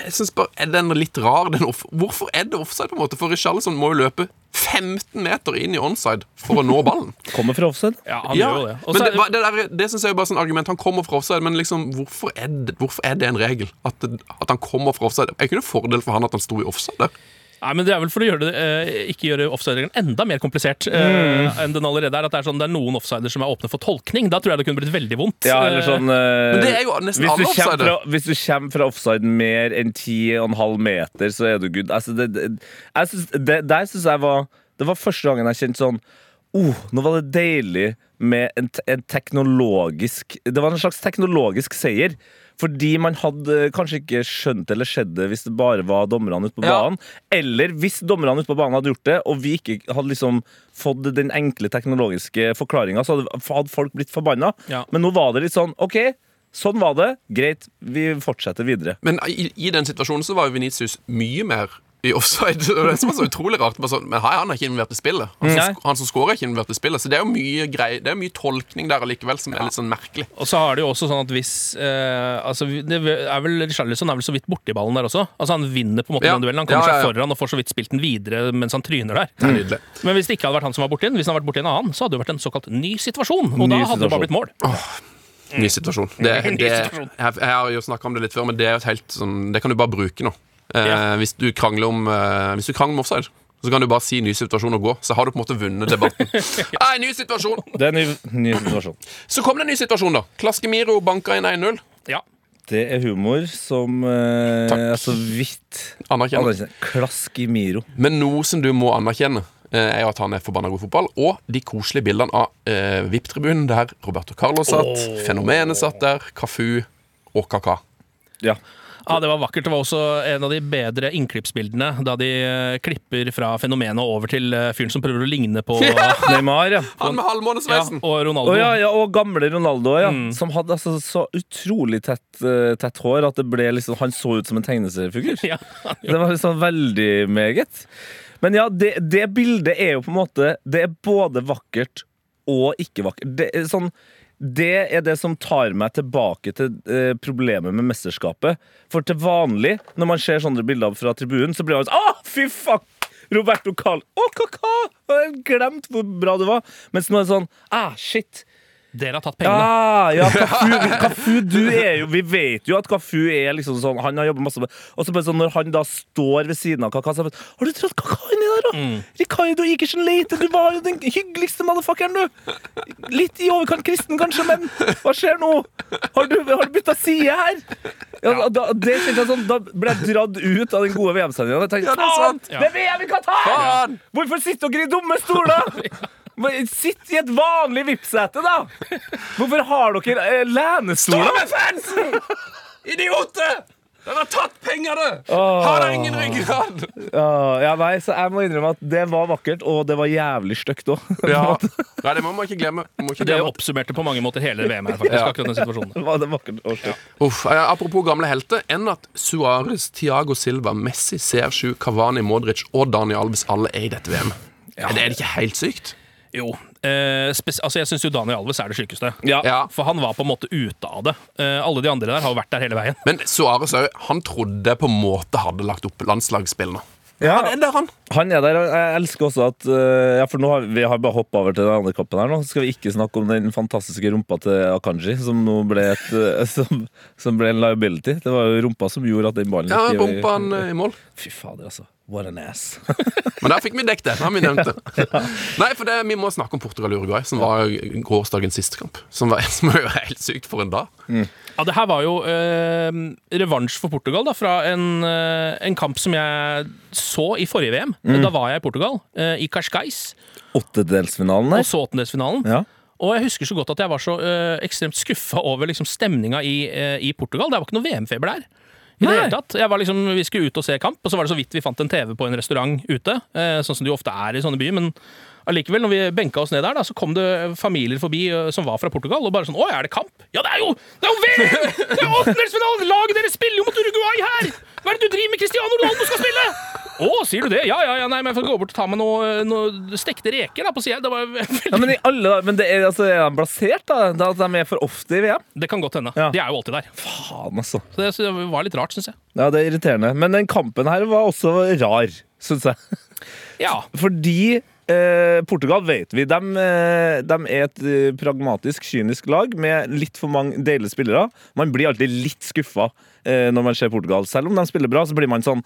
Jeg synes bare, Er den litt rar? Den off, hvorfor er det offside, på en måte? For Richarlison må jo løpe 15 meter inn i onside for å nå ballen. Kommer fra offside. Ja, han Ja, gjør det. Også men det, det, der, det synes jeg er bare sånn argument. Han kommer fra offside, men liksom, hvorfor er det, hvorfor er det en regel? At, at han kommer fra offside? Er ikke det en fordel for han at han sto i offside der? Nei, men Det er vel for å gjøre det, eh, ikke gjøre offside-regelen enda mer komplisert eh, enn den allerede er. At det er, sånn, det er noen offsider som er åpne for tolkning. Da tror jeg det kunne blitt veldig vondt. Ja, eller sånn eh, Men det er jo nesten hvis, du alle kommer offsider. fra, hvis du kommer fra offside mer enn 10,5 meter, så er du good. Altså, det, det, jeg synes, det, der syns jeg var Det var første gangen jeg kjente sånn Oh, nå var det deilig med en, te- en teknologisk Det var en slags teknologisk seier. Fordi man hadde kanskje ikke skjønt eller skjedd det hvis det bare var dommerne ute på Ja. banen. Eller hvis dommerne ute på banen hadde gjort det, og vi ikke hadde liksom fått den enkle teknologiske forklaringa, så hadde folk blitt forbanna. Ja. Men nå var det litt sånn OK, sånn var det. Greit, vi fortsetter videre. Men i, i den situasjonen så var jo Venitius mye mer i offside. Det var det som var så utrolig rart. Sånn, men hei, han er ikke involvert i spillet. Han som, han som scorer, er ikke involvert i spillet. Så det er jo mye grei, det er mye tolkning der allikevel som er litt sånn merkelig. Og så har det jo også sånn at hvis eh, altså, Det er vel Charlison er vel så vidt borti ballen der også. Altså Han vinner på en måte Ja. den duellen. Han kommer Ja, seg foran og får så vidt spilt den videre mens han tryner der. Det er nydelig. Men hvis det ikke hadde vært han som var borti den, hvis han hadde vært borti en annen, så hadde det vært en såkalt ny situasjon. Og Ny da hadde det bare blitt mål. Ny situasjon. Det, Ny det, situasjon. jeg, jeg har jo snakka om det litt før, men det er et helt sånn Det kan du bare bruke nå. Eh, Ja. Hvis du krangler om eh, Hvis du krangler om offside, så kan du bare si ny situasjon og gå. Så har du på en måte vunnet debatten. Nei, ny situasjon! Det er ny, ny situasjon. Så kom det en ny situasjon, da. Klaskemiro banka inn 1-0. Ja. Det er humor som eh, er så vidt Anerkjenner. anerkjent. Klask i Miro. Men noe som du må anerkjenne, eh, er jo at han er forbanna god fotball. Og de koselige bildene av eh, VIP-tribunen der Roberto Carlos satt, Fenomenet satt der, Kafu og Kaka. Ja. Ja, Det var vakkert. Det var også en av de bedre innklippsbildene da de eh, klipper fra fenomenet over til eh, fyren som prøver å ligne på Neymar, ja. Han med halvmånesveisen! og Ronaldo. Oh, ja, ja, og gamle Ronaldo, ja. Mm. Som hadde altså så utrolig tett, uh, tett hår at det ble liksom, han så ut som en tegneseriefigur. Ja, Det var liksom veldig meget. Men ja, det, det bildet er jo på en måte Det er både vakkert og ikke vakkert. Det er, sånn, det er det som tar meg tilbake til eh, problemet med mesterskapet. For til vanlig, når man ser sånne bilder fra tribunen, så blir man sånn Å, fy fuck! Roberto Carl. Å, kaka! Jeg har glemt hvor bra du var. Mens nå er det sånn Ah, shit. Dere har tatt pengene. Ja, ja Kafu, Kafu, du er jo Vi vet jo at Kafu er liksom sånn Han har jobbet masse med Og så bare sånn når han da står ved siden av Kaka, så er det Har du trodd Kaka inni der, da? Ricardo Ikersen Leite, du var jo den hyggeligste motherfuckeren, du! Litt i overkant kristen, kanskje, men hva skjer nå? Har du, har du bytta side her? Ja, da, det kjente jeg sånn Da ble jeg dratt ut av den gode VM-sendinga. Ja, det er sant. Ja. Det er VM i Qatar! Hvorfor sitter dere i dumme stoler? Men Sitt i et vanlig vippsete, da! Hvorfor har dere eh, lenestoler? med fansen! Idioter! Dere har tatt pengene! Har dere ingen ryggrad? Ja, ja, nei, så jeg må innrømme at det var vakkert, og det var jævlig stygt òg. Ja. Nei, det må man ikke glemme. Man må ikke Det glemme. oppsummerte på mange måter hele VM her, faktisk. Ja. akkurat den situasjonen. Var det vakkert og stygt. Uff, eh, apropos gamle helter. Enn at Suárez, Tiago Silva, Messi, CR7, Cavani, Modric og Daniel Alves alle er i dette VM. Er det er det ikke helt sykt? Jo. Eh, altså, jeg syns jo Daniel Alves er det sykeste. Ja. Ja. For han var på en måte ute av det. Eh, alle de andre der har jo vært der hele veien. Men Suárez òg, han trodde på en måte hadde lagt opp landslagsspillene. Ja. Han er der, han. Han er der, og jeg elsker også at uh, Ja, for nå har vi har bare hoppa over til den andre kappen her nå. Så skal vi ikke snakke om den fantastiske rumpa til Akanji, som nå ble et uh, som, som ble en liability. Det var jo rumpa som gjorde at den ballen Ja, rumpa han eh, i mål. Fy fader, altså. What an ass. Men der fikk vi dekket det. har vi nevnt det. Nei, for det, vi må snakke om Portugal-Uruguay, som var gårsdagens siste kamp. Som var, som var jo helt sykt for en dag. Ja, det her var jo eh, revansj for Portugal da, fra en, eh, en kamp som jeg så i forrige VM. Da var jeg i Portugal, eh, i Cascais, Åttedelsfinalen og så åttendelsfinalen. Ja. Og jeg husker så godt at jeg var så eh, ekstremt skuffa over liksom, stemninga i, eh, i Portugal. Det var ikke noe VM-feber der. I det hele tatt. Jeg var liksom, vi skulle ut og se kamp, og så var det så vidt vi fant en TV på en restaurant ute. Eh, sånn som det jo ofte er i sånne byer. Men allikevel, når vi benka oss ned der, da, så kom det familier forbi eh, som var fra Portugal. Og bare sånn Å, er det kamp? Ja, det er jo det er jo VM! Det er åttendelsfinalen! Laget deres spiller jo mot Uruguay her! Hva er det du driver med? Cristiano Ronaldo skal spille! Å, sier du det? Ja, ja, ja, nei, men jeg får gå bort og ta med noe, noe stekte reker da, på sida. Det var veldig Ja, men alle, men det er, altså, er de blasert, da? da? At de er for ofte i VM? Det kan godt hende. Ja. De er jo alltid der. Faen, altså. Så det, så det var litt rart, syns jeg. Ja, det er irriterende. Men den kampen her var også rar, syns jeg. Ja. Fordi eh, Portugal vet vi, de, eh, de er et eh, pragmatisk, kynisk lag med litt for mange deilige spillere. Man blir alltid litt skuffa eh, når man ser Portugal. Selv om de spiller bra, så blir man sånn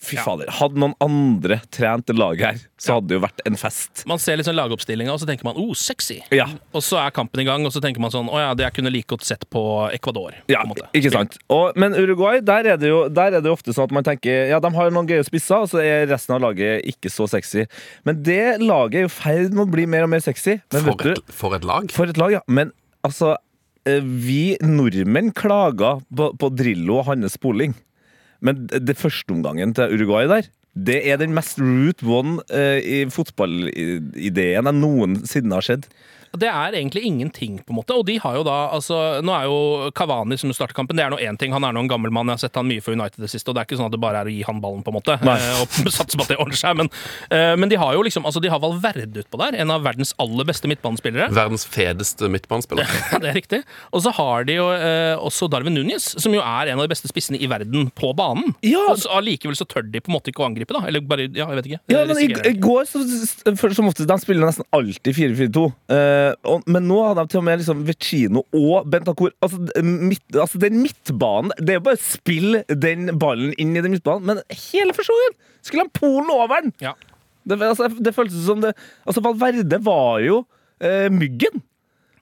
Fy Ja. fader, hadde noen andre trent det laget her, så Ja. hadde det jo vært en fest. Man ser liksom lagoppstillinga, og så tenker man 'oh, sexy'. Ja. Og så er kampen i gang, og så tenker man sånn 'å ja, det jeg kunne like godt sett på Ecuador'. Ja, på en måte. ikke sant? Og, men Uruguay, der er, det jo, der er det jo ofte sånn at man tenker Ja, de har noen gøye spisser, og så er resten av laget ikke så sexy. Men det laget er jo i ferd med å bli mer og mer sexy. Men For vet du, et, for et lag. For et lag, ja. Men altså eh, Vi nordmenn klaga på, på Drillo og hans spoling. Men det førsteomgangen til Uruguay der det er den mest root one eh, i fotballideen jeg noensinne har sett. Det er egentlig ingenting, på en måte. Og de har jo da altså, Nå er jo Kavani som starter kampen, det er nå én ting. Han er nå en gammel mann, jeg har sett han mye for United det siste, og det er ikke sånn at det bare er å gi han ballen, på en måte. Eh, Og satse på at det ordner seg. Men, eh, men de har jo liksom Altså, de har Valverde utpå der, en av verdens aller beste midtbanespillere. Verdens fedeste midtbanespiller. det er riktig. Og så har de jo eh, også Darwin Núñez, som jo er en av de beste spissene i verden på banen. Ja. Og så allikevel så tør de på en måte ikke å angripe, da. Eller bare Ja, jeg vet ikke. Ja, men i, i går så, for, så måtte De spiller nesten alltid 4-4-2. Eh, og- men nå hadde de til og med liksom Vecino og Bentancur. Altså, midt, altså den midtbanen Det er jo bare å spille den ballen inn i den midtbanen, men hele første skulle han Polen over den! Ja. Det, altså, det føltes som det Altså, Valverde var jo eh, myggen.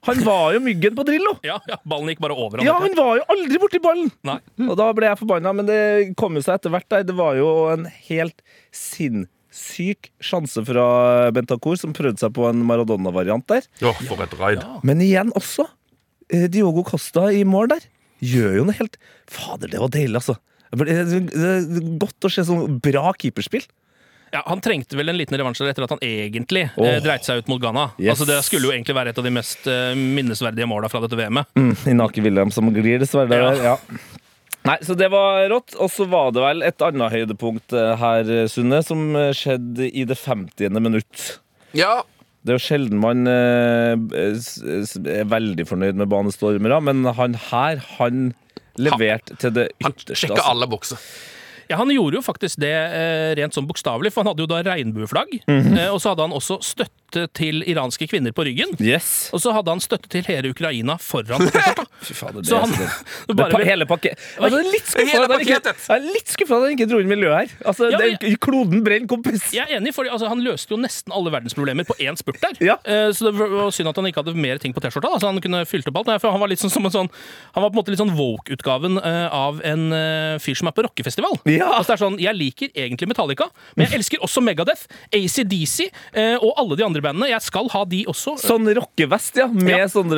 Han var jo myggen på Drillo. Ja, ja, ballen gikk bare over han. Ja, han var jo aldri borti ballen! Nei. Og da ble jeg forbanna, men det kom jo seg etter hvert. Det var jo en helt sinnssyk sjanse fra Bentancour, som prøvde seg på en Maradona-variant der. Å, for et raid. Men igjen også, eh, Diogo Costa i mål der gjør jo noe helt Fader, det var deilig, altså. Det er godt å se sånn bra keeperspill. Ja, Han trengte vel en liten revansj etter at han egentlig oh. eh, dreit seg ut mot Ghana. Yes. Altså Det skulle jo egentlig være et av de mest eh, minnesverdige måla fra dette VM-et. Mm, Inaki William som glir, dessverre. Ja. Ja. Nei, så Det var rått. Og så var det vel et annet høydepunkt eh, her, Sunne, som eh, skjedde i det 50. minutt. Ja, Det er jo sjelden man eh, er veldig fornøyd med banestormere, men han her, han leverte til det han ytterste. sjekka altså. alle bokser. Ja, Han gjorde jo faktisk det eh, rent sånn bokstavelig, for han hadde jo da regnbueflagg. Mm -hmm. og så hadde han også støtte til iranske kvinner på ryggen. Yes! Og så hadde han støtte til hele Ukraina foran T-skjorta. Fy fader, det Så han det. det Det bare, hele pakke altså, litt skuffa at han ikke, dro inn miljøet her. Altså, Ja, det, kloden brenner, kompis! Jeg er enig, for altså, han løste jo nesten alle verdensproblemer på én spurt der. Ja. Eh, så det var synd at han ikke hadde mer ting på T-skjorta. Altså, han kunne fylt opp alt. Nei, han var litt sånn, som en sånn Han var på en måte litt sånn woke-utgaven eh, av en eh, fyr som er på rockefestival. Ja. Altså, det er sånn, Jeg liker egentlig Metallica, men jeg elsker også Megadeth, ACDC eh, og alle de andre andre bandene. Jeg skal ha de også. Sånn rockevest, ja. Med Ja. sånne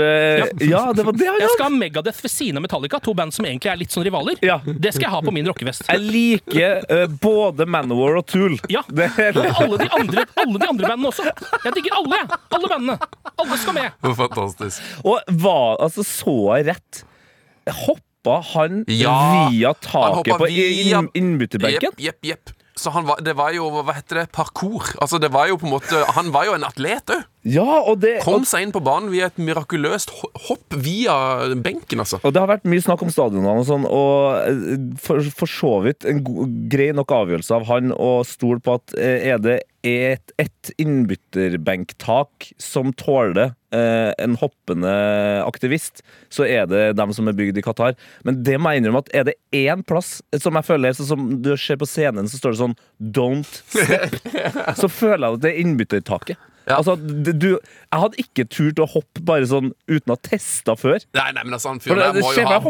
Ja, det var det han Jeg skal ha Megadeth ved siden av Metallica, to band som egentlig er litt sånn rivaler. Ja. Det skal jeg ha på min rockevest. Jeg liker uh, både Manowar og Tool. Ja. Det er Og alle de andre, alle de andre bandene også. Jeg digger alle, jeg. Alle bandene. Alle skal med. Fantastisk. Og hva, altså, så jeg rett? Hoppa han Ja, via taket på via- inn, innbytterbenken? Jepp, jepp, jepp. Så han var, det var jo, hva heter det, parkour. Altså, det var jo på en måte, Han var jo en atlet òg. Ja, Kom seg inn på banen via et mirakuløst hopp via benken, altså. og det har vært mye snakk om stadionene og sånn, og eh, for, for så vidt en go, grei nok avgjørelse av han å stole på at eh, er det et, et innbytterbenktak som tåler en hoppende aktivist, så er det dem som er bygd i Qatar. Men det må jeg innrømme at er det én plass som jeg føler som du ser på scenen, så står det sånn 'Don't step', så føler jeg at det er innbyttertaket. Ja. Altså, du, jeg hadde ikke turt å hoppe bare sånn uten å ha testa før. Nei, nei, men altså, han fyren det, der må jo ha meg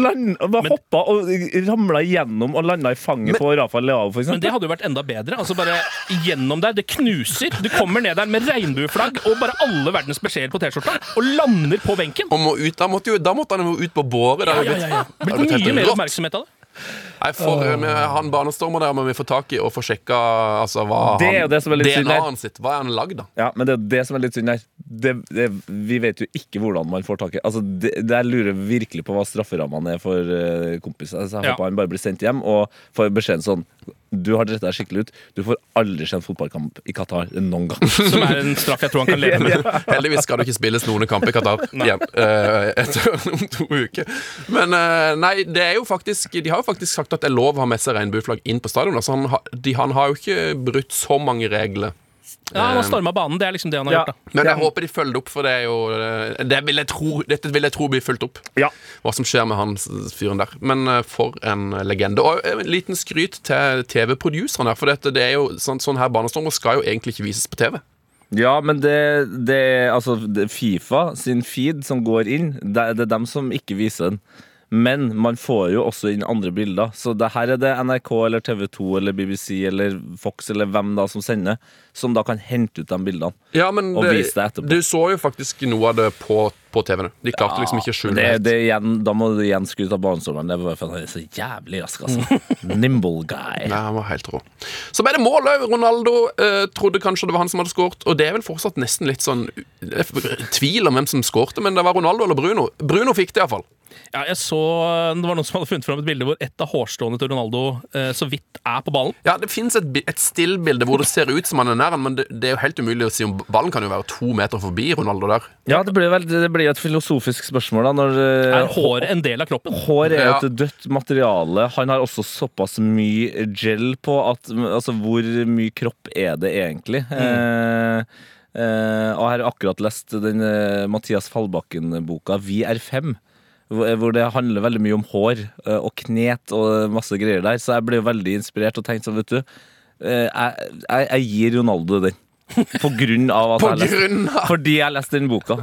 han hadde Men- hoppa og ramla igjennom og landa i fanget på Rafael Leao, for Men det hadde jo vært enda bedre. Altså bare gjennom der, Det knuser. Du kommer ned der med regnbueflagg og bare alle verdens beskjeder på T-skjorta og lander på benken. og må ut, da, måtte jo, da måtte han jo ut på båret. Ja, ja, ja, ja. blitt mye mer oppmerksomhet av det. Nei, for uh, med Han banestormer der må vi få tak i og få sjekka altså, hva Det er han, det som er litt synd her. Sitt. Hva er han lagd av? Ja, men det er det som er litt synd her. Det, det, vi vet jo ikke hvordan man får tak i Altså, det, det Jeg lurer virkelig på hva strafferammene er for uh, kompiser. Altså, jeg Ja. håper han bare blir sendt hjem og får beskjeden sånn Du har dritt deg skikkelig ut. Du får aldri se en fotballkamp i Qatar noen gang. Som er en straff jeg tror han kan leve med. Heldigvis skal det ikke spilles noen kamp i Qatar igjen uh, etter om to uker. Men uh, nei, det er jo faktisk De har jo faktisk sagt at det er lov å ha med seg regnbueflagg inn på stadion. Altså han, har- de, han har jo ikke brutt så mange regler. Ja, Han har storma banen. Det er liksom det han har Ja. gjort. da Men jeg håper de følger det opp, for det er jo eh, det vil jeg tro, Dette vil jeg tro blir fulgt opp. Ja. Hva som skjer med han fyren der. Men eh, for en legende. Og en liten skryt til TV-produseren her. For dette, det er jo sånn, sånn her banestormer skal jo egentlig ikke vises på TV. Ja, men det, det er altså det, Fifa sin feed som går inn. Det, det er dem som ikke viser den. Men man får jo også inn andre bilder. Så det her er det NRK eller TV 2 eller BBC eller Fox eller hvem da som sender, som da kan hente ut de bildene. Ja, men Og det, vise det etterpå. du så jo faktisk noe av det på, på TV-ene. De klarte liksom ikke å skjule det, igjen, Da må du igjen skryte av barnestolen. Det var for han er så jævlig rask, altså. Nimble guy. Nei, han var helt rå. Så ble det mål òg. Ronaldo eh, trodde kanskje det var han som hadde skåret. Og det er vel fortsatt nesten litt sånn tvil om hvem som skårte, men det var Ronaldo eller Bruno. Bruno fikk det iallfall. Ja, jeg så Det var noen som hadde funnet fram et bilde hvor et av hårstråene til Ronaldo eh, så vidt er på ballen. Ja, det fins et, et stillbilde hvor det ser ut som han er nær men det, det er jo helt umulig å si om ballen kan jo være to meter forbi Ronaldo der. Ja, det blir vel det blir jo et filosofisk spørsmål, da. Når eh, Er håret en del av kroppen? Hår er jo Ja. et dødt materiale. Han har også såpass mye gel på at Altså, hvor mye kropp er det egentlig? Eh, eh, og jeg har akkurat lest den eh, Mathias Fallbakken-boka 'Vi er fem'. Hvor det handler veldig mye om hår eh, og knet og masse greier der. Så jeg ble veldig inspirert og tenkte sånn, vet du eh, jeg, jeg, jeg gir Ronaldo den. På grunn av at jeg har lest grunn av fordi jeg leste lest den boka.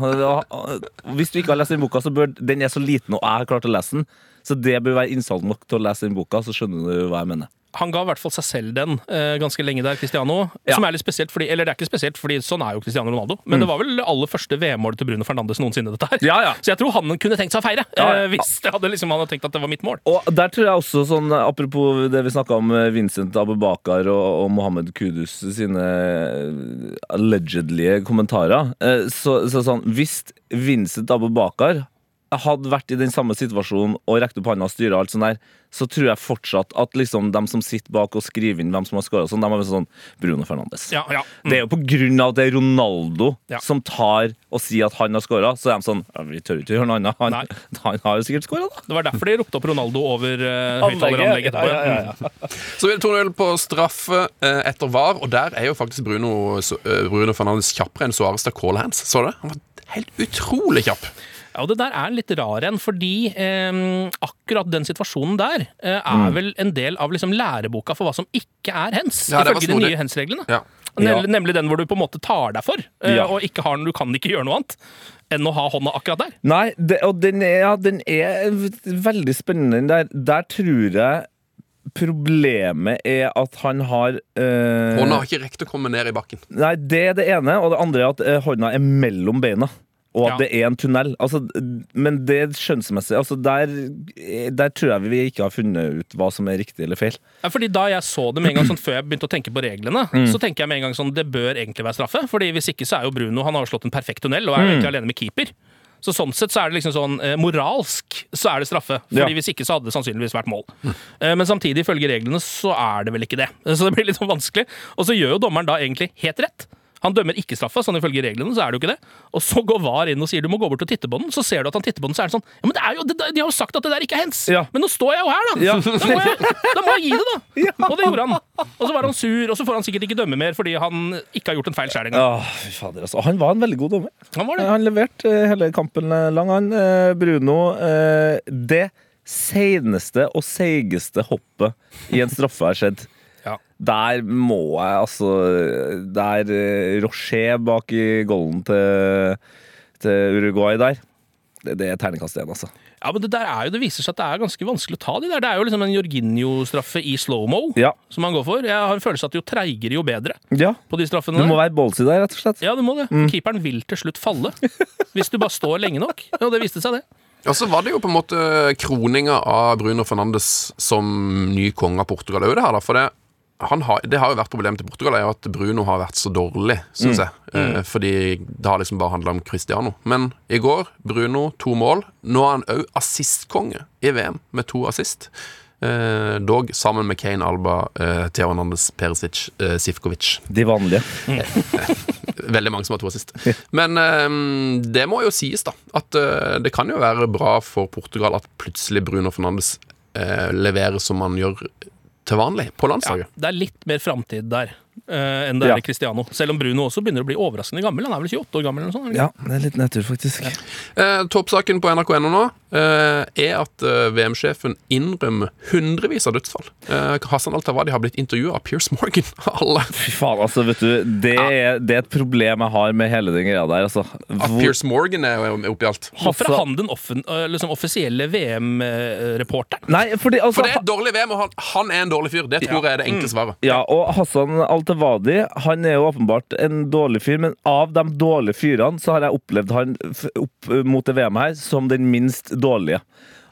Hvis du ikke har lest den boka, så bør den er så liten, og jeg har klart å lese den. Så det bør være innsalg nok til å lese den boka, så skjønner du hva jeg mener. Han ga i hvert fall seg selv den eh, ganske lenge der, Cristiano. Ja. Som er litt spesielt, fordi, eller det er ikke spesielt, fordi sånn er jo Cristiano Ronaldo. Men det var vel det aller første VM-målet til Bruno Fernandes noensinne, dette her. Ja, ja. Så jeg tror han kunne tenkt seg å feire, eh, hvis hadde liksom, han hadde tenkt at det var mitt mål. Og der tror jeg også, sånn, apropos det vi snakka om eh, Vincent Abubakar og, og Mohammed Kudus sine allegedlige kommentarer, så, så sånn Hvis Vincent Abubakar hadde vært i den samme situasjonen og rekt opp hånda og styra alt sånn der, så tror jeg fortsatt at liksom dem som sitter bak og skriver inn hvem som har skåra, sånn, de har vært sånn Bruno Fernandes. Ja, ja. Mm. Det er jo på grunn av at det er Ronaldo Ja. som tar og sier at han har skåra, så er de sånn ja, Vi tør ikke gjøre noe annet. Han, han har jo sikkert skåra, da. Det var derfor de ropte opp Ronaldo over uh, høyttaleranlegget etterpå. Ja, ja, ja, ja. Så blir det 2-0 på straffe uh, etter VAR, og der er jo faktisk Bruno, eh, Bruno Fernandes kjappere enn Suárez da Callhands. Så du det? Han var helt utrolig kjapp. Ja, og det der er litt rar en, fordi eh, akkurat den situasjonen der eh, Mm. er vel en del av liksom læreboka for hva som ikke er hens, Ja, ifølge de nye hens-reglene. Ja. Nemlig, nemlig den hvor du på en måte tar deg for, eh, Ja. og ikke har, du kan ikke gjøre noe annet enn å ha hånda akkurat der. Nei, det, og den er, ja, den er veldig spennende. Der, der tror jeg problemet er at han har øh, Hånda har ikke rekt å komme ned i bakken. Nei, det er det ene, og det andre er at øh, hånda er mellom beina. Og at Ja. det er en tunnel. Altså, men det skjønnsmessig altså der, der tror jeg vi ikke har funnet ut hva som er riktig eller feil. Ja, fordi Da jeg så det med en gang sånn før jeg begynte å tenke på reglene, så tenker jeg med en gang sånn det bør egentlig være straffe. Fordi Hvis ikke så er jo Bruno Han har slått en perfekt tunnel og er mm. egentlig alene med keeper. Så sånn sett så er det liksom sånn eh, moralsk så er det straffe. Fordi Ja. Hvis ikke så hadde det sannsynligvis vært mål. Eh, men samtidig, ifølge reglene, så er det vel ikke det. Så det blir litt sånn vanskelig. Og så gjør jo dommeren da egentlig helt rett. Han dømmer ikke straffa, sånn ifølge reglene, så er det jo ikke det. Og så går VAR inn og sier du må gå bort og titte på den. Så ser du at han titter på den, så er det sånn Ja, men det er jo, det, de har jo sagt at det der ikke er hens! Ja. Men nå står jeg jo her, da! Ja. Da, må jeg, da må jeg gi det, da! Og det gjorde han. Og så var han sur, og så får han sikkert ikke dømme mer fordi han ikke har gjort en feil sjøl engang. Åh, fader, altså. Han var en veldig god dommer. Han var det. Han leverte eh, hele kampen eh, lang, han. Eh, Bruno. Det seneste og seigeste hoppet i en straffe har skjedd. Ja. Der må jeg altså Der eh, Rocher bak i golden til, til Uruguay der. Det, det er terningkast én, altså. Ja, men det der er jo, det viser seg at det er ganske vanskelig å ta de der. Det er jo liksom en Jorginho-straffe i slow-mo Ja. som han går for. Jeg har en følelse at jo treigere, jo bedre ja. på de straffene Du må der. være ballsy der, rett og slett. Ja, du må det. Keeperen vil til slutt falle. Hvis du bare står lenge nok. Og det viste seg, det. Og så var det jo på en måte kroninga av Bruno Fernandes som ny konge av Portugal òg, det her, da. For det, har, det har jo vært problemet til Portugal, er jo at Bruno har vært så dårlig, syns jeg. Eh, fordi det har liksom bare handla om Cristiano. Men i går, Bruno to mål. Nå er han òg assistkonge i VM, med to assist. Eh, dog sammen med Kane Alba, eh, Theo Hernandez, Perisic, eh, Sivkovic. De vanlige. Veldig mange som har to assist. Men eh, det må jo sies, da. At eh, det kan jo være bra for Portugal at plutselig Bruno Fernandes eh, leverer som han gjør til vanlig på landslaget. Det er litt mer framtid der uh, enn det Ja. er i Cristiano. Selv om Bruno også begynner å bli overraskende gammel. Han er vel 28 år gammel eller noe sånt? Ja, det er litt nedtur, faktisk. Eh, Toppsaken på nrk.no nå er at eh, VM-sjefen innrømmer hundrevis av dødsfall. Eh, Hassan Al-Tawadi har blitt intervjua av Pierce Morgan. Alle. Fy faen, altså, vet du. Det er, det er et problem jeg har med hele den greia der, altså. Hvor- Pierce Morgan er jo oppi alt. Hvorfor er han den offen, liksom offisielle VM-reporteren? Nei, fordi altså For det er et dårlig VM, og han, han er en dårlig fyr. Det tror jeg er det enkle svaret. Ja, og Hassan Al-Tawadi Han er jo åpenbart en dårlig fyr, men av de dårlige fyrene så har jeg opplevd han opp mot det VM her som den minst dårlige.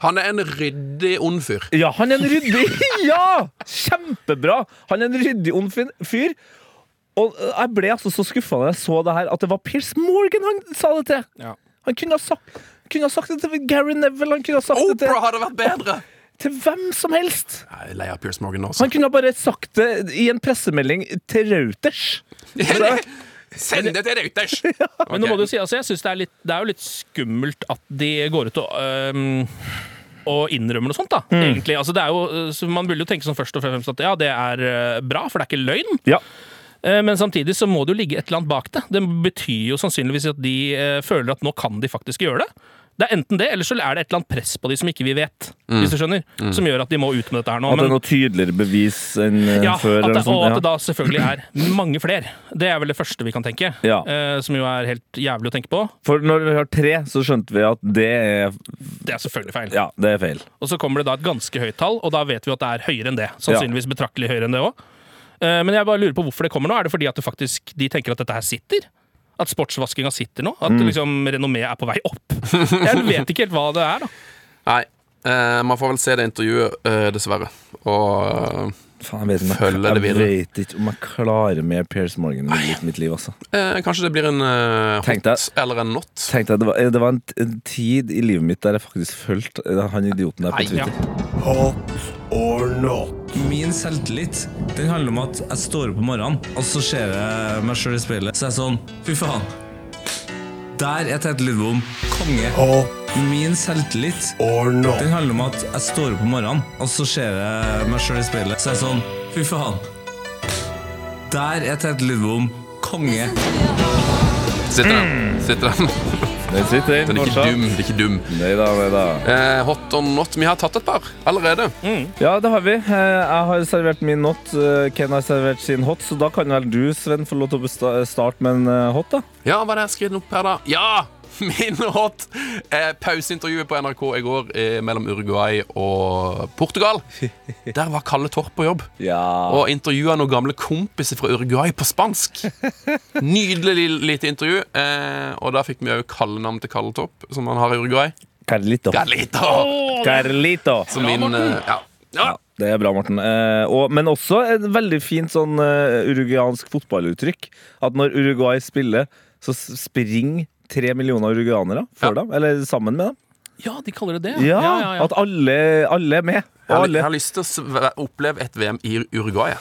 Han er en ryddig, ond fyr. Ja, han er en ryddig Ja! Kjempebra! Han er en ryddig, ond fyr. Og øh, jeg ble altså så skuffa da jeg så det her, at det var Pierce Morgan han sa det til. Ja. Han kunne ha sagt, kunne ha sagt det til Gary Neville, han kunne ha sagt det Oprah til, hadde vært bedre! til hvem som helst. Jeg er lei av Pierce Morgan også. Han kunne ha bare sagt det i en pressemelding til Reuters. Send det til Reuters! Men nå må du si, altså, jeg synes det, er litt, det er jo litt skummelt at de går ut og um, og innrømmer noe sånt, da. Egentlig. Altså, det er jo, øh, så man vil jo tenke sånn først og fremst at ja, det er øh, bra, for det er ikke løgn. Ja. Eh, Men samtidig så må det jo ligge et eller annet bak det. Det betyr jo sannsynligvis at de føler at nå kan de faktisk gjøre det. Det er enten det, eller så er det et eller annet press på de som ikke vi vet. Hvis du skjønner, Som gjør at de må ut med dette her nå. At det er noe tydeligere bevis enn øh, ja, før. at eller det, og at det da selvfølgelig er mange flere. Det er vel det første vi kan tenke. Ja. Eh, som jo er helt jævlig å tenke på. For når vi har tre, så skjønte vi at det er Det er selvfølgelig feil. Ja, det er feil. Og så kommer det da et ganske høyt tall, og da vet vi at det er høyere enn det. Sannsynligvis betraktelig høyere enn det òg. Men jeg bare lurer på hvorfor det kommer nå. Er det fordi at faktisk, de tenker at dette her sitter? At sportsvaskinga sitter nå? At liksom renommeet er på vei opp? Jeg vet ikke helt hva det er, da. Nei, eh, man får vel se det intervjuet, eh, dessverre. Og eh, Faen, jeg vet, ikke Følge jeg, videre. jeg vet ikke om jeg klarer mer Pierce Morgan i mitt, mitt liv, altså. eh, kanskje det blir en eh, hot deg- eller en not. Tenk deg, det var, det var en, en tid i livet mitt der jeg faktisk fulgte han idioten der på Nei, Twitter. Hot or not? Min selvtillit Den handler om at jeg står opp om morgenen, og så ser jeg meg sjøl i speilet. Så er jeg sånn Fy faen. Der er Tete Lidbom konge. Oh. Min selvtillit or not? Den handler om at jeg står opp om morgenen, og så ser jeg meg sjøl i speilet. Så er jeg sånn Fy faen. Der er Tete Lidbom konge. Sitter han. Sitter den. Den sitter inn, Den er ikke dum. Det er ikke dum. Neida, neida. Eh, hot or not. Vi har tatt et par allerede. Ja, det har vi. Eh, Jeg har servert min not. eh, Ken har servert sin hot, så da kan vel du, Sven, få lov til å starte med en eh, hot, da? Ja, hva er det jeg har skrevet opp her, da? Ja! Min hot eh, pauseintervjuet på NRK i går eh, mellom Uruguay og Portugal. Der var Kalle Torp på jobb Ja. og intervjua noen gamle kompiser fra Uruguay på spansk. Nydelig lite intervju. Eh, og da fikk vi òg kallenavn til Kalle Torp, som han har i Uruguay. Carlito. Galito! Carlito. Som min eh, ja. ja. Det er bra, Morten. Eh, og, men også et veldig fint sånn uh, uruguayansk fotballuttrykk. At når Uruguay spiller, så springer tre millioner uruguanere for Ja. dem. Eller sammen med dem. Ja, de kaller det det. Ja, ja, ja, ja. At alle, alle er med. Jeg Og har, alle. jeg har lyst til å oppleve et VM i Uruguay.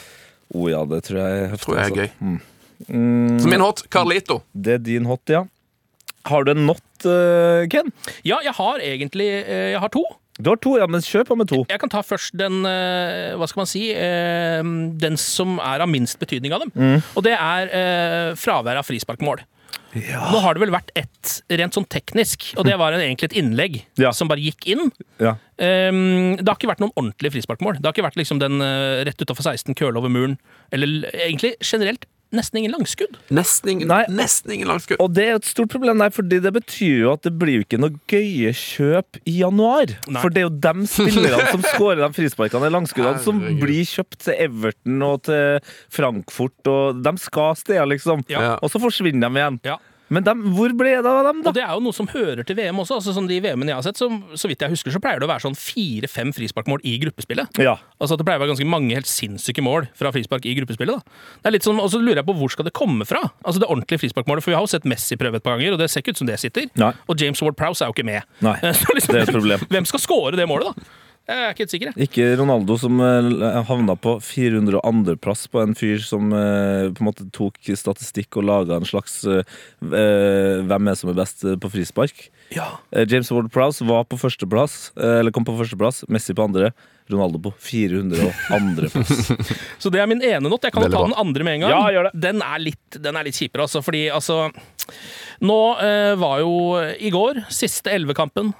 Å Å ja, det tror jeg er heftig. Tror jeg er altså. gøy. Så min hot, Carlito. Det er din hot, ja. Har du en not, eh, Ken? ja, jeg har egentlig eh, Jeg har to. Du har to, ja, men kjør på med to. Jeg kan ta først den eh, Hva skal man si eh, Den som er av minst betydning av dem. Mm. Og det er fraværet fravær av frisparkmål. Nå har det vel vært ett rent sånn teknisk, og det var en, egentlig et innlegg Ja. som bare gikk inn. Ja. Um, det har ikke vært noen ordentlige frisparkmål. Det har ikke vært liksom den uh, rett utafor 16, køle over muren. Eller egentlig generelt nesten ingen langskudd. Nesten ingen, Nei. nesten ingen langskudd. Og det er et stort problem der, fordi det betyr jo at det blir jo ikke noe gøye kjøp i januar. Nei. For det er jo de spillerne som skårer de frisparkene i langskuddene, som blir kjøpt til Everton og til Frankfurt, og de skal steder, liksom. Ja. Og så forsvinner de igjen. Ja. Men dem, hvor ble det av dem, da? Og det er jo noe som hører til VM også. altså sånn De VM-ene jeg har sett, så, så vidt jeg husker, så pleier det å være sånn fire-fem frisparkmål i gruppespillet. Ja. Altså at Det pleier å være ganske mange helt sinnssyke mål fra frispark i gruppespillet. da. Det er litt sånn, Og så lurer jeg på hvor skal det komme fra? Altså Det ordentlige frisparkmålet. For vi har jo sett Messi prøve et par ganger, og det ser ikke ut som det sitter. Nei. Og James Ward Prowse er jo ikke med. Nei, liksom, det er et problem. Hvem skal score det målet, da? Jeg er ikke helt sikker. jeg. Ikke Ronaldo som eh, havna på 402.-plass på en fyr som eh, på en måte tok statistikk og laga en slags eh, eh, Hvem er som er best eh, på frispark? Ja. Eh, James Ward Prowse var på førsteplass, eh, eller kom på førsteplass. Messi på andre. Ronaldo på 402.-plass. Så det er min ene not. Jeg kan jo Veldig ta bra. den andre med en gang. Ja, gjør det. Den er litt, den er litt kjipere, altså. Fordi altså Nå eh, var jo i går siste 11-kampen.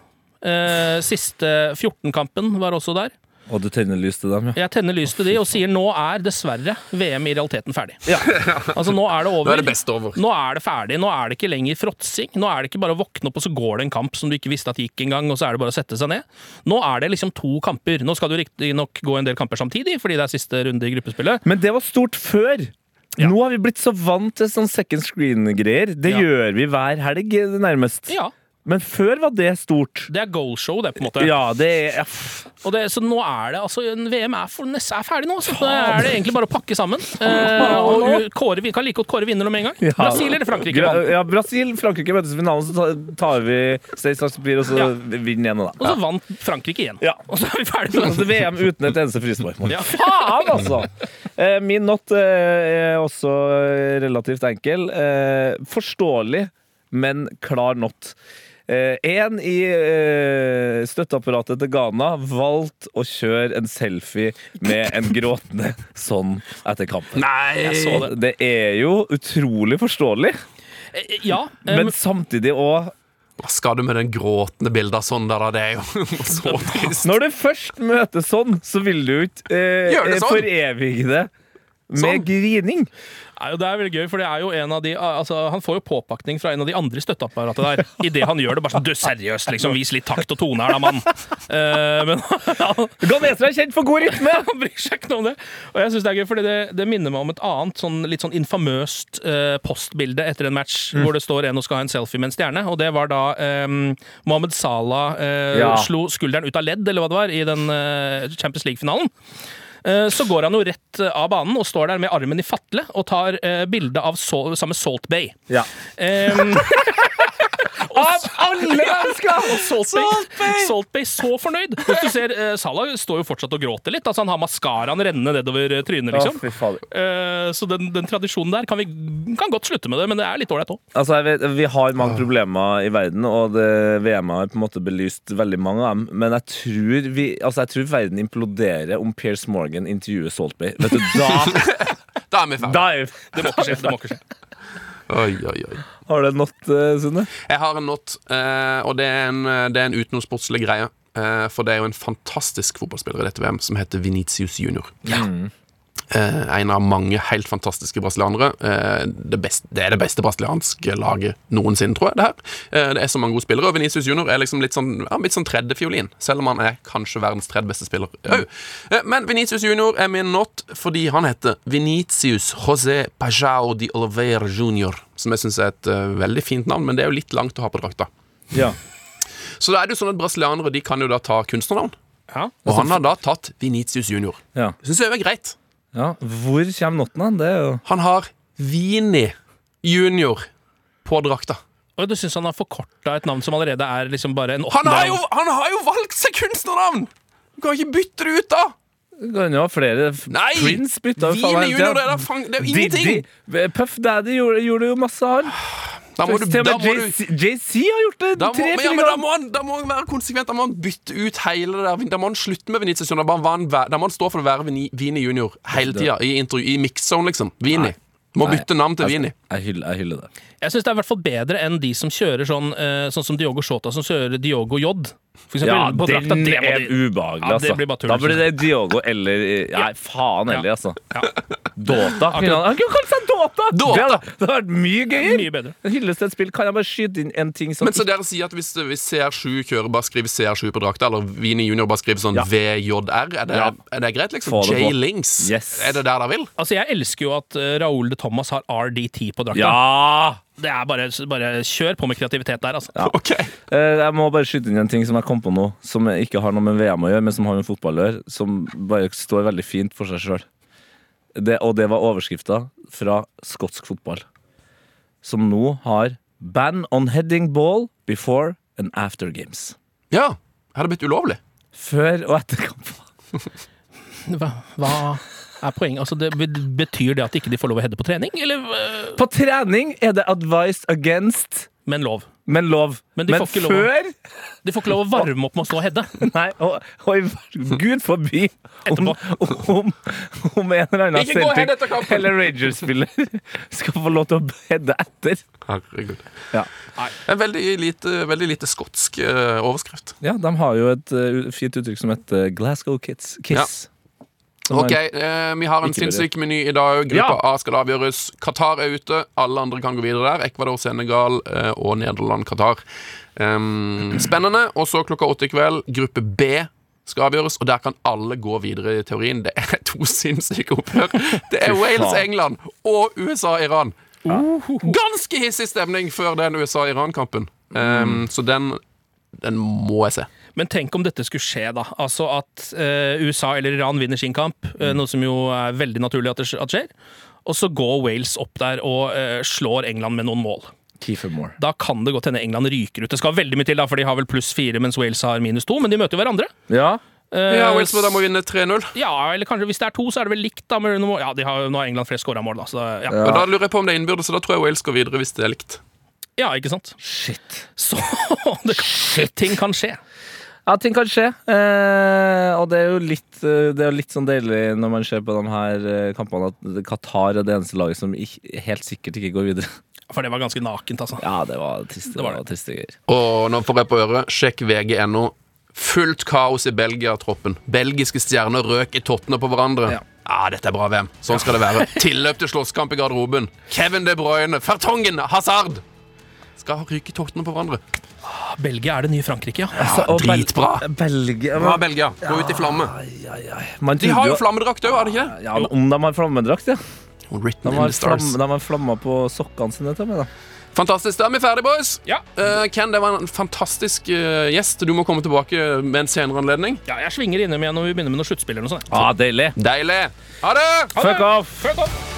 Eh, siste 14-kampen var også der. Og du tenner lys til dem, ja. Jeg tenner lys til de og sier nå er dessverre VM i realiteten ferdig. Altså Nå er det over. Nå er det best over. Nå er det ferdig. Nå er det ikke lenger fråtsing. Nå er det ikke bare å våkne opp, og så går det en kamp som du ikke visste at gikk engang, og så er det bare å sette seg ned. Nå er det liksom to kamper. Nå skal det riktignok gå en del kamper samtidig, fordi det er siste runde i gruppespillet. Men det var stort før. Ja. Nå har vi blitt så vant til sånn second screen-greier. Det Ja. gjør vi hver helg, nærmest. Ja. Men før var det stort. Det er goalshow, det, på en måte. Ja, det er ja. Det, så nå er det altså VM er, for, er ferdig nå. Så da er det egentlig bare å pakke sammen. Eh, og kåre, vi kan like godt kåre vinner med en gang. Ja. Brasil eller Frankrike? Gra- Ja, Brasil, Frankrike møtes i finalen, så tar vi stein, saks, papir, og så Ja. vinner igjen. da. Og så vant Frankrike igjen. Ja. Og så er vi ferdig med Altså. VM uten et eneste frisparkmål. Faen, altså! Eh, Min not eh, er også eh, relativt enkel. Eh, Forståelig, men klar not. En i eh, støtteapparatet til Ghana valgte å kjøre en selfie med en gråtende sånn etter kampen. Nei! Jeg så det. Det er jo utrolig forståelig, Eh, Ja. eh, men samtidig òg Hva skal du med den gråtende bildet av sånn der, da? Det er jo så trist. Når du først møter sånn, så vil du ikke eh, sånn. forevige det med Sånn. grining. Ja, det er veldig gøy, for det er jo en av de altså, Han får jo påpakning fra en av de andre i støtteapparatet der idet han gjør det. Bare sånn Du, seriøst, liksom, vis litt takt og tone her, da, mann. Uh, men Ganesere er kjent for god rytme! han bryr seg ikke noe om det. Og jeg synes det er gøy, for det, det minner meg om et annet sånn, litt sånn infamøst uh, postbilde etter en match, Mm. hvor det står en og skal ha en selfie med en stjerne. Og det var da um, Mohammed Salah uh, Ja. slo skulderen ut av ledd, eller hva det var, i den eh, Champions League-finalen. Eh, Så går han jo rett eh, av banen og står der med armen i fatle og tar eh, bilde av Sol, samme Salt Bay. Ja. Um, Av alle mennesker! Salt Bay, Salt Bay så fornøyd! Hvis du ser, uh, Salah står jo fortsatt og gråter litt. Altså Han har maskaraen rennende nedover eh, trynet, liksom. Oh, uh. Eh, så den, den tradisjonen der kan vi kan godt slutte med det, men det er litt ålreit òg. Altså, vet, vi har mange problemer i verden, og det, VM har på en måte belyst veldig mange av dem. Men jeg tror, vi, altså, jeg tror verden imploderer om Piers Morgan intervjuer Saltby. Vet du, da, Da er vi ferdige. da er vi Det må ikke skje. det må ikke skje. Oi, oi, oi. Har du en not, Sunne? Jeg har en not, eh, og det er en, det er en utenomsportslig greie. Eh, for det er jo en fantastisk fotballspiller i dette VM som heter Venitius Junior. Eh, en av mange helt fantastiske brasilianere. Eh, det, beste, det er det beste brasilianske laget noensinne, tror jeg. Det her eh, Det er så mange gode spillere. Og Venicius Junior er liksom litt sånn, ja, litt sånn tredjefiolin, selv om han er kanskje verdens tredje beste spiller. òg. Eh, men Venicius Junior er min not fordi han heter Venicius José Pajao de Oliveira Junior. Som jeg syns er et eh, veldig fint navn, men det er jo litt langt å ha på drakta. Ja. Så da er det jo sånn at brasilianere de kan jo da ta kunstnernavn. Ja. Og han har da tatt Venicius Junior. Ja. Syns jeg er greit. Ja. Hvor kommer notten hen? Det er jo Han har Vini Junior på drakta. Og du syns han har forkorta et navn som allerede er liksom bare en Han har jo, han har jo valgt seg kunstnernavn! Du kan ikke bytte det ut, da! Kan jo ha flere. Nei! Prince bytta jo faen ingenting! Puff Daddy gjorde, gjorde jo masse, han. Da må du, da må du JC har gjort det da må, tre men, ja, men da må, han, da må han være konsekvent. Da må han bytte ut hele det der. Da må han slutte med Venezia Junior. Da må han, stå for å være Vini, Junior hele tida. I, intervju- i mix-zone, liksom. Vini. Må bytte navn til Vini. Jeg hyller, jeg hyller det. Jeg syns det er i hvert fall bedre enn de som kjører sånn eh, Sånn som Diogo Shota, som kjører Diogo J. Eksempel, Ja, på drakta. den Det er de- ubehagelig, Ja, altså. blir da blir det Diogo eller Nei, faen heller, altså. Ja. Dota. Han kunne kalt seg Dota! Dota. Det hadde vært mye gøyere. Mye bedre. En hyllest til et spill. Kan jeg bare skyte inn en ting som Men så dere sier at hvis, hvis CR7 kjører, bare skriver CR7 på drakta, eller Vini Junior bare skriver sånn Ja. VJR, er det, er det greit, liksom? J-Links? Yes. Er det der dere vil? Altså, jeg elsker jo at Raoul Raúl de Thomas har RDT på drakta. Ja! Det er bare, bare kjør på med kreativitet der, altså. Ok. Okay. Jeg må bare skyte inn en ting som jeg kom på nå, som ikke har noe med VM å gjøre, men som har med fotball å gjøre, som bare står veldig fint for seg sjøl. Og det var overskrifta fra skotsk fotball, som nå har 'Ban on heading ball before and after games'. Ja. Her Har det blitt ulovlig? Før og etter kamp. Hva, hva er poenget? Altså, det, betyr det at ikke de får lov å heade på trening, eller På trening er det advised against, Men lov. men lov. Men de får før lov De får ikke lov å varme opp med å stå og hedde. Nei, og, og gud forby om, om, om en eller annen kampen. eller Rangers-spiller skal få lov til å hedde etter. Herregud. Ja. En veldig lite, veldig lite skotsk eh, overskrift. ja, de har jo et uh, fint uttrykk som heter Glasgow Kids. Kiss. Som Ok, er- eh, Vi har en sinnssyk meny i dag. Gruppa Ja. A skal avgjøres. Qatar er ute. Alle andre kan gå videre der. Ecuador, Senegal eh, og Nederland, Qatar. Um, spennende. Og så klokka åtte i kveld, gruppe B skal avgjøres, og der kan alle gå videre i teorien. Det er to sinnssyke oppgjør. Det er Wales, England og USA, Iran. Ganske hissig stemning før den USA-Iran-kampen. Um, Så den, den må jeg se. Men tenk om dette skulle skje, da. Altså at eh, USA eller Iran vinner sin kamp, eh, noe som jo er veldig naturlig at det sk- at skjer. Og så går Wales opp der og eh, slår England med noen mål. Kiefer Moore. Da kan det godt hende England ryker ut. Det skal veldig mye til, da, for de har vel pluss fire, mens Wales har minus to. Men de møter jo hverandre. Ja. Eh, Ja, Wales må da må vinne 3-0. ja, eller kanskje hvis det er to, så er det vel likt, da. Men nå, ja, de har, nå har England flest skåra mål, da. Så, ja. Og Da lurer jeg på om det er innbyrdes, så da tror jeg Wales går videre hvis det er likt. ja, ikke sant? Shit. Så det kan, ting kan skje. Ja, ting kan skje. Eh, og det er jo litt, eh, det er litt sånn deilig når man ser på de her eh, kampene, at Qatar er det eneste laget som ikke, helt sikkert ikke går videre. For det var ganske nakent, altså. Ja, det var triste, det var var det. triste greier. Og nå får jeg på øret, sjekk VG.no. Fullt kaos i Belgia-troppen. Belgiske stjerner røk i tottene på hverandre. Ja. Ah, dette er bra VM. Sånn skal det være. Tilløp til slåsskamp i garderoben. Kevin De Bruyne, Fertongen, Hazard skal ryke tortene tottene på hverandre. Belgia er det nye Frankrike, ja. Altså, og Bel- dritbra. Belgia Ja, Belgia. Gå ut i flamme. Man De trodde har jo flammedrakt òg, har de ikke det? Ja, Om de har flammedrakt, ja. Written De in har, the stars. flam, de har flamma på sokkene sine. til og med, da. Fantastisk. Da er vi ferdige, boys. Ja. Eh, Ken, det var en fantastisk eh, gjest. Du må komme tilbake med en senere anledning. ja jeg svinger innom igjen når vi begynner med noen sluttspill eller noe sånt. Ah, deilig. Deilig. Ha det! Fuck off! Fuck off!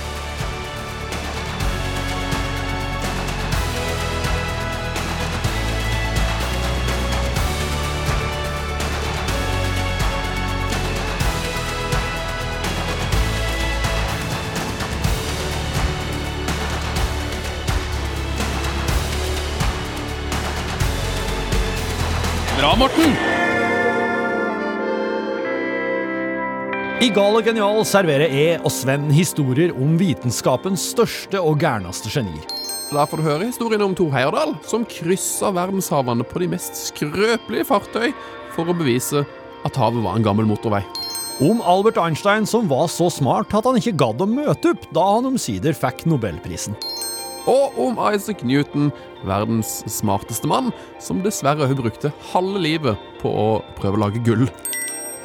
I Gal og genial serverer E og Sven historier om vitenskapens største og gærneste genier. Da får du høre historien om Tor Heyerdahl, som kryssa verdenshavene på de mest skrøpelige fartøy for å bevise at havet var en gammel motorvei. Om Albert Einstein som var så smart at han ikke gadd å møte opp da han omsider fikk nobelprisen. Og om Isaac Newton, verdens smarteste mann, som dessverre også brukte halve livet på å prøve å lage gull.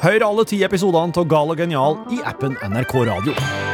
Hør alle ti episodene av Gal og genial i appen NRK Radio.